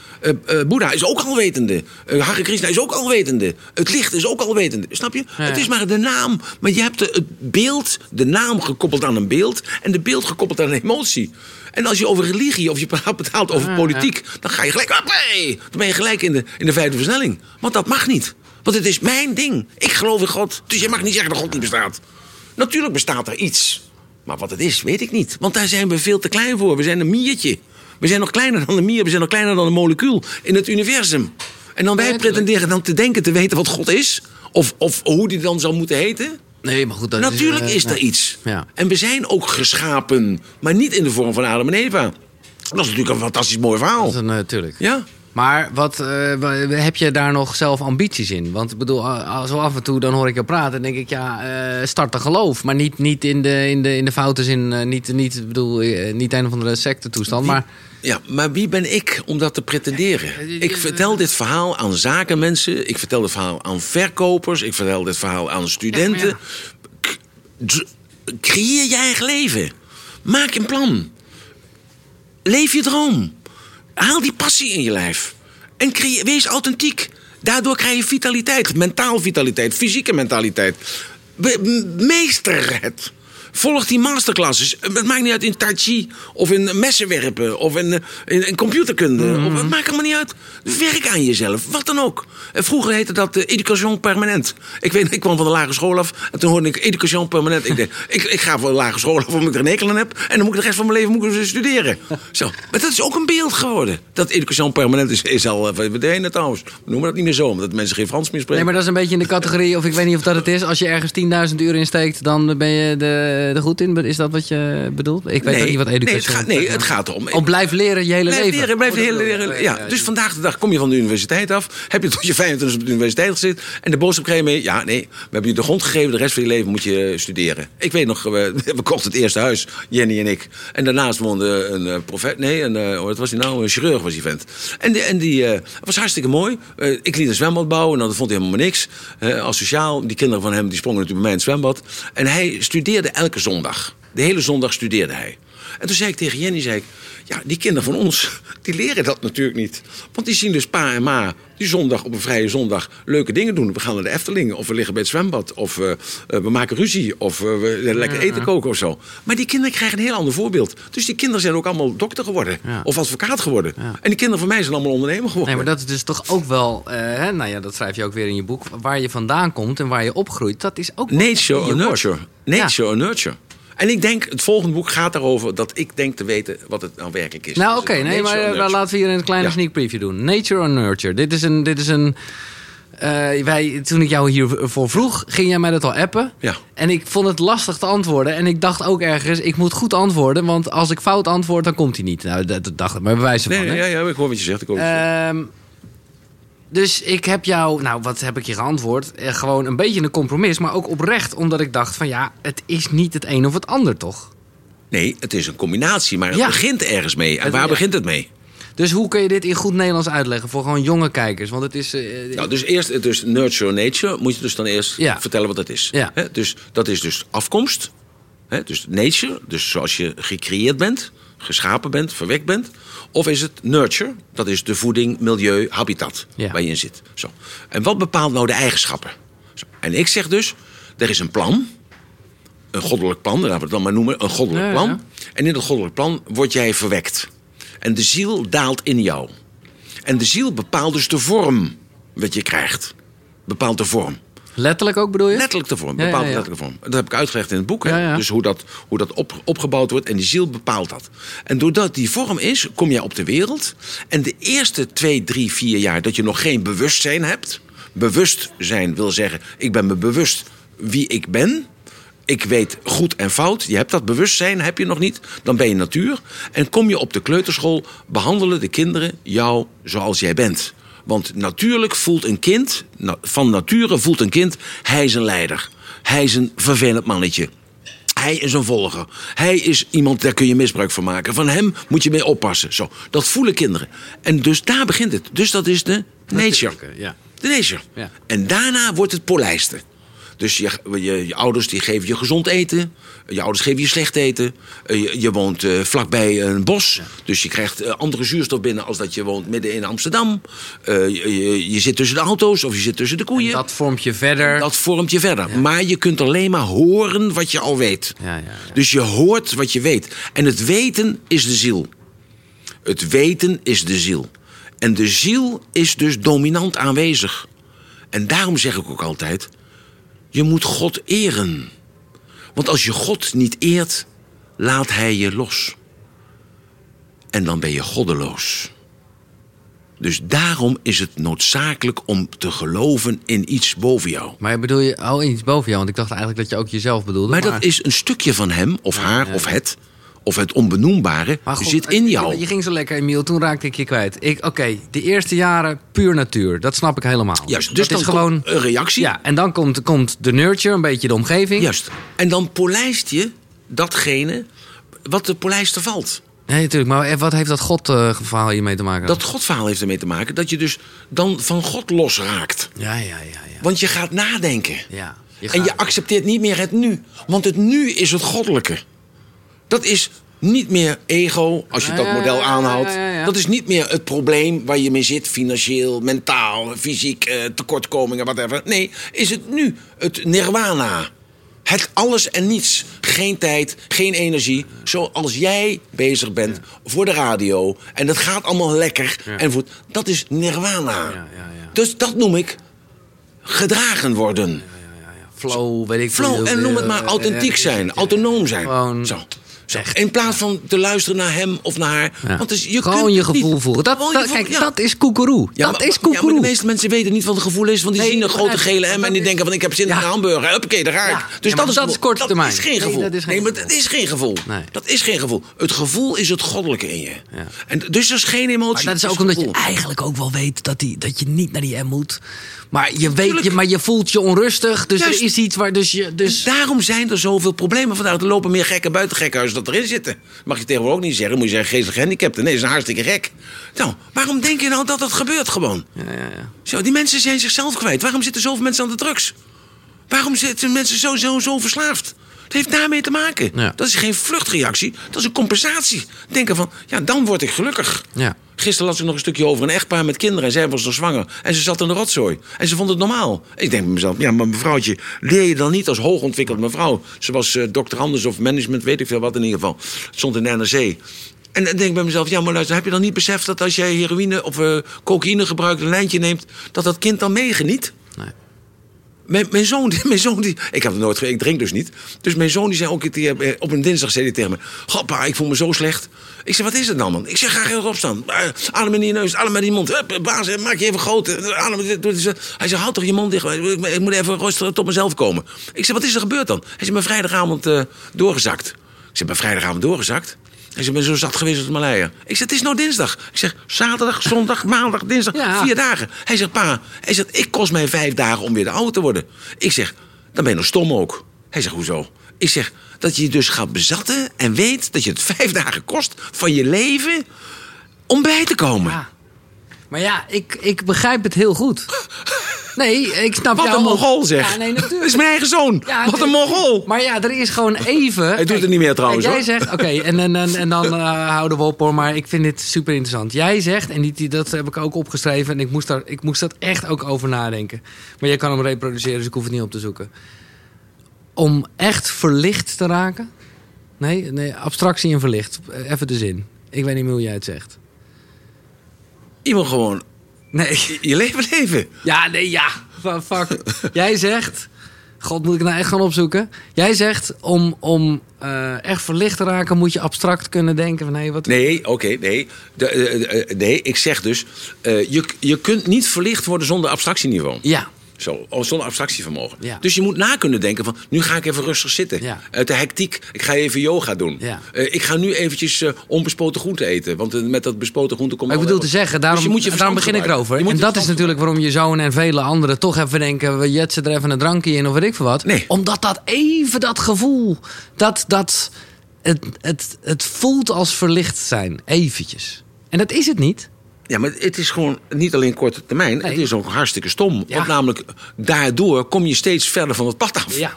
Eh Boeddha is ook alwetende. Uh, Hare Krishna is ook alwetende. Het licht is ook alwetende. Snap je? Ja, Het is maar de naam. Maar je hebt de- het beeld, de naam gekoppeld aan een beeld. En de beeld gekoppeld aan een emotie. En als je over religie of je praat betaalt over Ja, politiek, dan ga je gelijk. Hoppé, dan ben je gelijk in de, in de vijfde versnelling. Want dat mag niet. Want het is mijn ding. Ik geloof in God. Dus je mag niet zeggen dat God niet bestaat. Natuurlijk bestaat er iets. Maar wat het is, weet ik niet. Want daar zijn we veel te klein voor. We zijn een miertje. We zijn nog kleiner dan een mier. We zijn nog kleiner dan een molecuul in het universum. En dan wij pretenderen dan te denken te weten wat God is. Of, of hoe die dan zou moeten heten. Nee, maar goed. Dat Natuurlijk is, is, eh, er ja. iets. Ja. En we zijn ook geschapen. Maar niet in de vorm van Adam en Eva. Dat is natuurlijk een fantastisch mooi verhaal. Dat is een, eh. Ja. Maar wat, eh, heb je daar nog zelf ambities in? Want ik bedoel, zo af en toe dan hoor ik je praten en denk ik, ja, eh start een geloof. Maar niet, niet in, de, in, de, in de foute zin, eh, niet, niet, bedoel, niet een of andere secte toestand. Maar Ja, maar wie ben ik om dat te pretenderen? Ik vertel dit verhaal aan zakenmensen. Ik vertel dit verhaal aan verkopers. Ik vertel dit verhaal aan studenten. Creëer je eigen leven. Maak een plan. Leef je droom. Haal die passie in je lijf. En wees authentiek. Daardoor krijg je vitaliteit. Mentaal vitaliteit, fysieke mentaliteit. Meester het. Volg die masterclasses. Het maakt niet uit in tai chi of in messenwerpen of in, in, in computerkunde. Of, het maakt allemaal niet uit. Werk aan jezelf, wat dan ook. En vroeger heette dat uh, education permanent. Ik weet, ik kwam van de lagere school af en toen hoorde ik education permanent. ik, denk, ik, ik ga van de lagere school af omdat ik er een hekel aan heb. En dan moet ik de rest van mijn leven moet ik dus studeren. Zo. Maar dat is ook een beeld geworden. Dat education permanent is, is al verdwenen trouwens. We noemen dat niet meer zo, omdat mensen geen Frans meer spreken. Nee, maar dat is een beetje in de categorie, of ik weet niet of dat het is. Als je ergens 10.000 uur insteekt, dan ben je de, er goed in. Is dat wat je bedoelt? Ik weet Nee, ook niet wat nee, educatie het gaat- nee, het gaat erom- Oh, blijf leren je hele Blijf leven. leren, blijf Oh, hele leren. Ja, dus vandaag de dag kom je van de universiteit af. Heb je tot je 25 op de universiteit gezeten. En de boodschap krijg je mee. Ja, nee, we hebben je de grond gegeven. De rest van je leven moet je eh, studeren. Ik weet nog, we, we kochten het eerste huis. Jenny en ik. En daarnaast woonde een uh, profet. Nee, een, wat was hij nou? Een chirurg was die vent. En, die, en die uh, was hartstikke mooi. Uh, ik liet een zwembad bouwen. Nou, dat vond hij helemaal niks. Uh, asociaal. Die kinderen van hem die sprongen natuurlijk bij mij in het zwembad. En hij studeerde elke De hele zondag studeerde hij. En toen zei ik tegen Jenny, zei ik, ja, die kinderen van ons, die leren dat natuurlijk niet. Want die zien dus pa en ma die zondag op een vrije zondag leuke dingen doen. We gaan naar de Efteling, of we liggen bij het zwembad, of uh, uh, we maken ruzie, of uh, we lekker eten koken of zo. Maar die kinderen krijgen een heel ander voorbeeld. Dus die kinderen zijn ook allemaal dokter geworden, Ja. of advocaat geworden. Ja. En die kinderen van mij zijn allemaal ondernemer geworden. Nee, maar dat is dus toch ook wel, eh, hè, nou ja, dat schrijf je ook weer in je boek. Waar je vandaan komt en waar je opgroeit, dat is ook Nature or nurture. Nature or nurture. En ik denk, het volgende boek gaat daarover dat ik denk te weten wat het nou werkelijk is. Nou, oké, nee, maar or eh, laten we hier een kleine Ja. sneak preview doen. Nature or nurture? Dit is een. Dit is een eh, wij, toen ik jou hiervoor vroeg, ging jij mij dat al appen. Ja. En ik vond het lastig te antwoorden. En ik dacht ook ergens, ik moet goed antwoorden. Want als ik fout antwoord, dan komt hij niet. Nou, dat, dat dacht ik, maar bewijzen Nee, van. nee, hè? ja, ja, ik hoor wat je zegt. Ik hoor. Ehm, dus ik heb jou, nou wat heb ik je geantwoord? Eh, gewoon een beetje een compromis, maar ook oprecht. Omdat ik dacht van ja, het is niet het een of het ander toch? Nee, het is een combinatie, maar het Ja. begint ergens mee. En Het- waar ja. begint het mee? Dus hoe kun je dit in goed Nederlands uitleggen voor gewoon jonge kijkers? Want het is... eh, Nou, dus eerst, dus nurture nature, moet je dus dan eerst Ja. vertellen wat dat is. Ja. Hè, dus dat is dus afkomst. Hè, dus nature, dus zoals je gecreëerd bent, geschapen bent, verwekt bent. Of is het nurture, dat is de voeding, milieu, habitat Ja. waar je in zit. Zo. En wat bepaalt nou de eigenschappen? Zo. En ik zeg dus, er is een plan. Een goddelijk plan, laten we het dan maar noemen. Een goddelijk Ja, plan. ja. En in dat goddelijk plan word jij verwekt. En de ziel daalt in jou. En de ziel bepaalt dus de vorm wat je krijgt. Bepaalt de vorm. Letterlijk ook bedoel je? Letterlijk de vorm. Ja, Bepaalt ja, de ja. letterlijke vorm. Dat heb ik uitgelegd in het boek. hè. Dus hoe dat, hoe dat op, opgebouwd wordt. En die ziel bepaalt dat. En doordat die vorm is, kom jij op de wereld. En de eerste twee, drie, vier jaar dat je nog geen bewustzijn hebt. Bewustzijn wil zeggen, ik ben me bewust wie ik ben. Ik weet goed en fout. Je hebt dat bewustzijn, heb je nog niet. Dan ben je natuur. En kom je op de kleuterschool, behandelen de kinderen jou zoals jij bent. Want natuurlijk voelt een kind, van nature voelt een kind, hij is een leider. Hij is een vervelend mannetje. Hij is een volger. Hij is iemand, daar kun je misbruik van maken. Van hem moet je mee oppassen. Zo, dat voelen kinderen. En dus daar begint het. Dus dat is de nature. Ja. De nature. Ja. En daarna wordt het polijsten. Dus je, je, je ouders die geven je gezond eten. Je ouders geven je slecht eten. Eh, Je, je woont eh, vlakbij een bos. Dus je krijgt eh, andere zuurstof binnen als dat je woont midden in Amsterdam. Je, zit tussen de auto's of je zit tussen de koeien. Dat vormt je verder. Dat vormt je verder. Maar je kunt alleen maar horen wat je al weet. Ja, ja. Dus je hoort wat je weet. En het weten is de ziel. Het weten is de ziel. En de ziel is dus dominant aanwezig. En daarom zeg ik ook altijd: je moet God eren. Want als je God niet eert, laat Hij je los. En dan ben je goddeloos. Dus daarom is het noodzakelijk om te geloven in iets boven jou. Maar bedoel je oh, iets boven jou? Want ik dacht eigenlijk dat je ook jezelf bedoelde. Maar dat is een stukje van hem, of haar, of het, of het onbenoembare, God, zit in jou. Je ging zo lekker, Emiel. Toen raakte ik je kwijt. Ik, Oké, de eerste jaren puur natuur. Dat snap ik helemaal. Juist, dus dat dan is gewoon. een reactie. Ja, en dan komt, komt de nurture, een beetje de omgeving. Juist. En dan polijst je datgene wat de polijster valt. Nee, natuurlijk. Maar wat heeft dat God-verhaal hiermee te maken? Dat Godverhaal heeft ermee te maken dat je dus dan van God losraakt. Ja, ja, ja. ja. Want je gaat nadenken. ja. Je En je accepteert niet meer het nu. Want het nu is het goddelijke. Dat is niet meer ego, als je dat model aanhoudt. ja, ja, ja. Dat is niet meer het probleem waar je mee zit, financieel, mentaal, fysiek, eh, tekortkomingen, whatever. Nee, is het nu het nirwana. Het alles en niets. Geen tijd, geen energie. Zoals jij bezig bent voor de radio. En dat gaat allemaal lekker. En voort, dat is nirwana. Dus dat noem ik gedragen worden. Flow, weet ik Flow, veel. en noem het maar authentiek zijn, autonoom zijn. Gewoon Zo. Zo. In plaats van te luisteren naar hem of naar haar. Ja. Want dus je Gewoon kunt je niet. gevoel voeren. Dat, kijk, ja. dat is koekeroe. Ja, dat maar- is maar koekeroe. de meeste mensen weten niet wat het gevoel is. Want die Nee, zien een grote gele. M en die denken van ik heb zin in een hamburger. Huppakee, daar ga ik. Dus dat is, dat is korte dat termijn. is geen Nee, gevoel. dat is geen nee, maar gevoel. dat is geen gevoel. Nee. Dat is geen gevoel. Het gevoel is het goddelijke in je. Ja. En dus dat is geen emotie. Maar dat is ook omdat je eigenlijk ook wel weet dat, die, dat je niet naar die M moet. Maar je, weet, je, maar je voelt je onrustig. Dus Juist. er is iets waar dus je... Dus, Daarom zijn er zoveel problemen vandaag. Er lopen meer gekken buiten gekhuizen dan erin zitten. Mag je tegenwoordig ook niet zeggen. Moet je zeggen geestelijk gehandicapten. Nee, dat is een hartstikke gek. Nou, waarom denk je nou dat dat gebeurt gewoon? ja, ja, ja. Zo, die mensen zijn zichzelf kwijt. Waarom zitten zoveel mensen aan de drugs? Waarom zitten mensen zo, zo, zo verslaafd? Het heeft daarmee te maken. Ja. Dat is geen vluchtreactie, dat is een compensatie. Denken van, ja, dan word ik gelukkig. Ja. Gisteren las ik nog een stukje over een echtpaar met kinderen. En zij was nog zwanger. En ze zat in de rotzooi. En ze vond het normaal. Ik denk bij mezelf, ja, maar mevrouwtje... leer je dan niet als hoogontwikkeld mevrouw... ze was eh, dokter Anders of management, weet ik veel wat in ieder geval. Het stond in de NRC. En dan denk ik bij mezelf, ja, maar luister... heb je dan niet beseft dat als jij heroïne of eh, cocaïne gebruikt... een lijntje neemt, dat dat kind dan meegeniet? Nee. Mijn, mijn zoon, mijn zoon die, ik heb het nooit, ik drink dus niet. Dus mijn zoon die zei ook, die, eh, op een dinsdag zei hij tegen me, "Goh, pa, ik voel me zo slecht. Ik zei, wat is het dan, man? Ik zeg, ga even opstaan. Eh, Adem in je neus, adem met die mond. Hup, baas, eh, maak je even groot. Adem. Hij zei, houd toch je mond dicht. Ik, moet even rustig tot mezelf komen. Ik zei, wat is er gebeurd dan? Hij zei, ben vrijdagavond doorgezakt. Ik zei, ben vrijdagavond doorgezakt? Hij zei, ben zo zat geweest als Malaya. Ik zeg, het is nou dinsdag. Ik zeg, zaterdag, zondag, maandag, dinsdag, Ja. vier dagen. Hij zegt, pa, hij zegt, ik kost mij vijf dagen om weer de oude te worden. Ik zeg, dan ben je nog stom ook. Hij zegt, hoezo? Ik zeg, dat je je dus gaat bezatten en weet dat je het vijf dagen kost van je leven om bij te komen. Ja. Maar ja, ik, ik begrijp het heel goed. Nee, ik snap Wat jou een ook. mongool zeg. Ja, nee, dat natuurlijk. is mijn eigen zoon. Ja, Wat een nee. mongool. Maar ja, er is gewoon even... Hij doet het niet meer trouwens, Kijk, jij hoor. zegt, oké, en, en, en, en dan eh, houden we op hoor, maar ik vind dit super interessant. Jij zegt, en die, die- dat heb ik ook opgeschreven... en ik moest, daar, ik moest dat echt ook over nadenken. Maar jij kan hem reproduceren, dus ik hoef het niet op te zoeken. Om echt verlicht te raken... Nee, nee abstractie en verlicht. Even de zin. Ik weet niet meer hoe jij het zegt. Moet gewoon Nee. je leven leven. Ja, nee, ja. Fuck. Jij zegt... God, moet ik nou echt gaan opzoeken? Jij zegt, om, om eh, echt verlicht te raken... moet je abstract kunnen denken van... Hé, wat... Nee, oké, nee. De, eh, eh, nee, ik zeg dus, je, je kunt niet verlicht worden zonder abstractieniveau. Ja, Zo, oh, zonder abstractievermogen. Ja. Dus je moet na kunnen denken van, nu ga ik even rustig zitten. Ja. Uit de hectiek, ik ga even yoga doen. Ja. Eh, ik ga nu eventjes eh, onbespoten groente eten. Want eh, met dat bespoten groente komt Maar ik bedoel te zeggen, Dus daarom, je moet je daarom begin ik erover. En dat is natuurlijk waarom je zoon en vele anderen toch even denken... we jetsen er even een drankje in of weet ik veel wat. Nee. Omdat dat even dat gevoel, dat, dat het, het, het voelt als verlicht zijn. Eventjes. En dat is het niet. Ja, maar het is gewoon niet alleen korte termijn. Nee. Het is ook hartstikke stom. Ja. Want namelijk, daardoor kom je steeds verder van het pad af. Ja,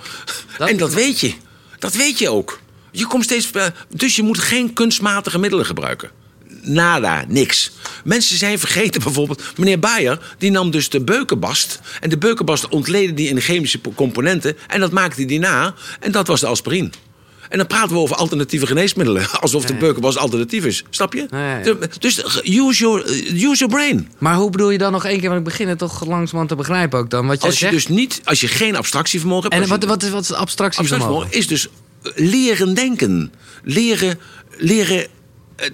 dat- en dat weet je. Dat weet je ook. Je komt steeds ver- Dus je moet geen kunstmatige middelen gebruiken. Nada, niks. Mensen zijn vergeten bijvoorbeeld... Meneer Bayer, die nam dus de beukenbast... en de beukenbast ontleedde die in de chemische componenten... en dat maakte die na, en dat was de aspirine. En dan praten we over alternatieve geneesmiddelen. Alsof de Ja. beukenbast alternatief is. Snap je? Ja, ja. Dus use your, use your brain. Maar hoe bedoel je dan nog één keer? Want ik begin het toch langzamerhand te begrijpen ook dan. Wat jij Als je zegt. dus niet, als je geen abstractievermogen hebt. en je- wat, wat, is, wat is abstractie abstractievermogen is dus leren denken. Leren, leren eh,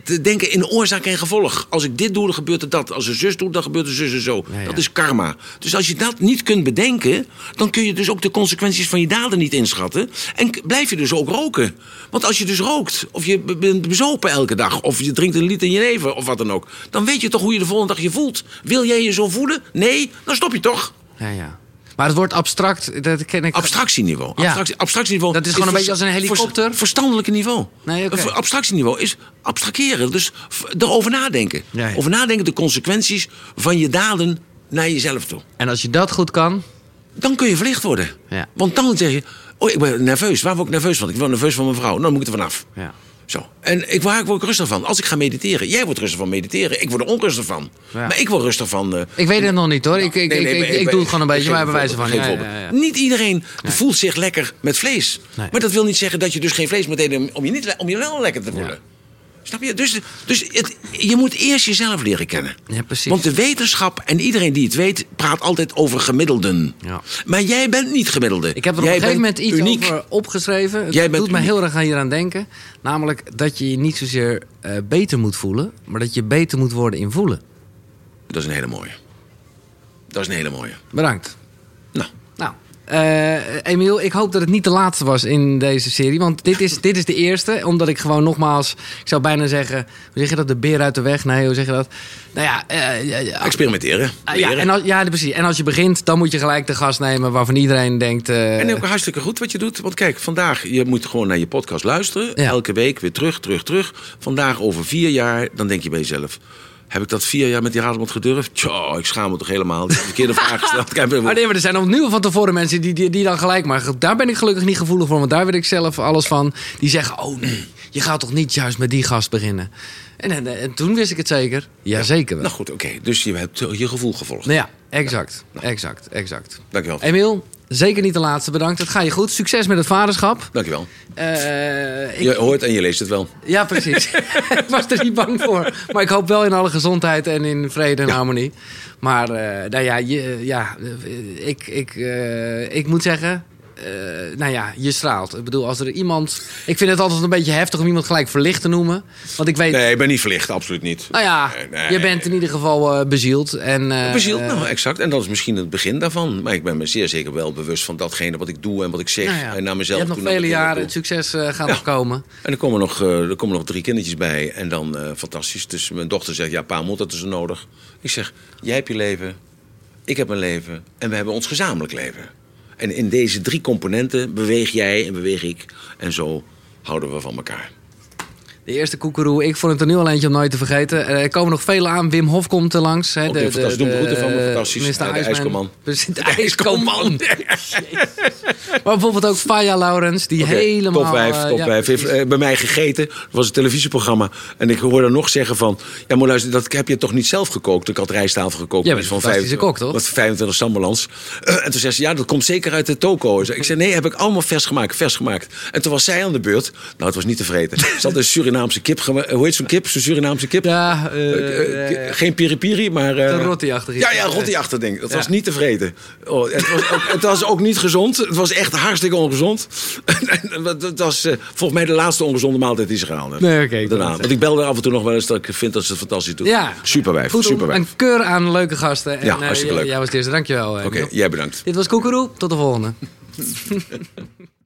te denken in oorzaak en gevolg. Als ik dit doe, dan gebeurt er dat. Als een zus doet, dan gebeurt er zus en zo. Ja, ja. Dat is karma. Dus als je dat niet kunt bedenken, dan kun je dus ook de consequenties van je daden niet inschatten. En blijf je dus ook roken. Want als je dus rookt, of je bent bezopen elke dag, of je drinkt een liter jenever of wat dan ook, dan weet je toch hoe je de volgende dag je voelt. Wil jij je zo voelen? Nee, dan stop je toch. Ja, ja. Maar het woord abstract, dat ken ik. Abstractieniveau. Ja. Abstractie, abstractieniveau. Dat is gewoon een beetje als een helikopter? vers- verstandelijke niveau. Nee, ver- Abstractieniveau is abstraheren. Dus erover nadenken. Ja, ja. Over nadenken de consequenties van je daden naar jezelf toe. En als je dat goed kan. Dan kun je verlicht worden. Ja. Want dan zeg je... Oh, ik ben nerveus. Waar word ik nerveus van? Ik ben nerveus van mijn vrouw. Nou, dan moet ik er vanaf. Ja. Zo. En ik, waar word ik rustig van? Als ik ga mediteren. Jij wordt rustig van mediteren. Ik word er onrustig van. Ja. Maar ik word rustig van... eh, Ik weet het nog niet hoor. Ik, ik, Nee, nee, ik, ik, ik doe het gewoon een beetje, maar bij wijze van. Ja. Niet iedereen voelt zich lekker met vlees. Maar dat wil niet zeggen dat je dus geen vlees moet eten om je, niet, om je wel lekker te voelen. Snap je? Dus, dus het, je moet eerst jezelf leren kennen. Ja, precies. Want de wetenschap en iedereen die het weet, praat altijd over gemiddelden. Ja. Maar jij bent niet gemiddelde. Ik heb er op een gegeven moment iets uniek. over opgeschreven. Het Jij doet me heel erg aan hier aan denken. Namelijk dat je je niet zozeer eh, beter moet voelen, maar dat je beter moet worden in voelen. Dat is een hele mooie. Dat is een hele mooie. Bedankt. Nou, Eh Emiel, ik hoop dat het niet de laatste was in deze serie. Want dit is, dit is de eerste. Omdat ik gewoon nogmaals, ik zou bijna zeggen... Hoe zeg je dat? De beer uit de weg? Nee, hoe zeg je dat? Nou ja, eh, experimenteren. ah, ja, en als, ja, precies. En als je begint, dan moet je gelijk de gast nemen... waarvan iedereen denkt... eh, En ook hartstikke goed wat je doet. Want kijk, vandaag, je moet gewoon naar je podcast luisteren. Ja. Elke week weer terug, terug, terug. Vandaag over vier jaar, dan denk je bij jezelf... Heb ik dat vier jaar met die Rademond gedurfd? Tja, ik schaam me toch helemaal. Ik heb de verkeerde vraag gesteld. Maar Ah, nee, maar er zijn nu van tevoren mensen die, die, die dan gelijk... Maar daar ben ik gelukkig niet gevoelig voor, want daar weet ik zelf alles van. Die zeggen, oh nee, je gaat toch niet juist met die gast beginnen? En, en, en toen wist ik het zeker. Jazeker wel. Nou goed, oké. Dus je hebt je gevoel gevolgd. Nou ja, exact. Exact, exact. Dankjewel. Emiel, zeker niet de laatste. Bedankt. Het gaat je goed. Succes met het vaderschap. Dankjewel. Eh, ik, Je hoort en je leest het wel. Ja, precies. ik was er niet bang voor. Maar ik hoop wel in alle gezondheid en in vrede en harmonie. Maar eh, nou ja, je, ja ik, ik, eh, ik moet zeggen... eh, nou ja, je straalt. Ik bedoel, als er iemand... Ik vind het altijd een beetje heftig om iemand gelijk verlicht te noemen. Want ik weet... Nee, ik ben niet verlicht, absoluut niet. Nou ja, Nee, nee. je bent in ieder geval eh, bezield. En, eh, Bezield, nou exact. En dat is misschien het begin daarvan. Maar ik ben me zeer zeker wel bewust van datgene wat ik doe en wat ik zeg. nou ja, En naar mezelf je hebt nog vele jaren. Het succes gaat Ja. nog komen. En er komen, nog, er komen nog drie kindertjes bij. En dan fantastisch. Dus mijn dochter zegt, ja pa, moet dat is zo nodig? Ik zeg, jij hebt je leven, ik heb mijn leven. En we hebben ons gezamenlijk leven. En in deze drie componenten beweeg jij en beweeg ik. En zo houden we van elkaar. De eerste koekeroe, ik vond het er nu al eentje om nooit te vergeten. Eh, Er komen nog vele aan. Wim Hof komt er langs. Hè, Oké, fantastisch. Doe me groeten van me, fantastisch. Ja, de ijskomman. Precies, De De ijskomman. maar bijvoorbeeld ook Faya Laurens, die helemaal... Top 5, eh, top ja, 5. Heeft eh, bij mij gegeten. Dat was een televisieprogramma. En ik hoorde nog zeggen van... Ja, maar luister, dat heb je toch niet zelf gekookt? Ik had rijsttafel gekookt. Bent een fantastische kok, toch? Met 25 sambalans. Eh, en toen zei ze, ja, dat komt zeker uit de toko. Ik zei, nee, heb ik allemaal vers gemaakt, vers gemaakt. En toen was zij aan de beurt. Nou, het was niet te vreten. Ze had een Surinaamse kip. gema- Hoe heet zo'n kip? Zo'n Surinaamse kip? Ja, Eh, eh, eh, geen piripiri, maar... eh, Een rotti-achtig iets. Ja, ja, rotti-achtig ding. Dat was niet te vreten. Oh, het, was ook, het was ook niet gezond. Het was echt hartstikke ongezond. Het was eh, volgens mij de laatste ongezonde maaltijd die ze gehaald hebben. Nee, oké, Daarna. Want ik belde af en toe nog wel eens dat ik vind dat ze het fantastisch doet. Ja. Super wijf, Goed, super wijf. een keur aan leuke gasten. En, Ja, eh, hartstikke leuk. Jij was de eerste, dankjewel. eh, Oké, jij bedankt. Dit was Koekeroe, tot de volgende.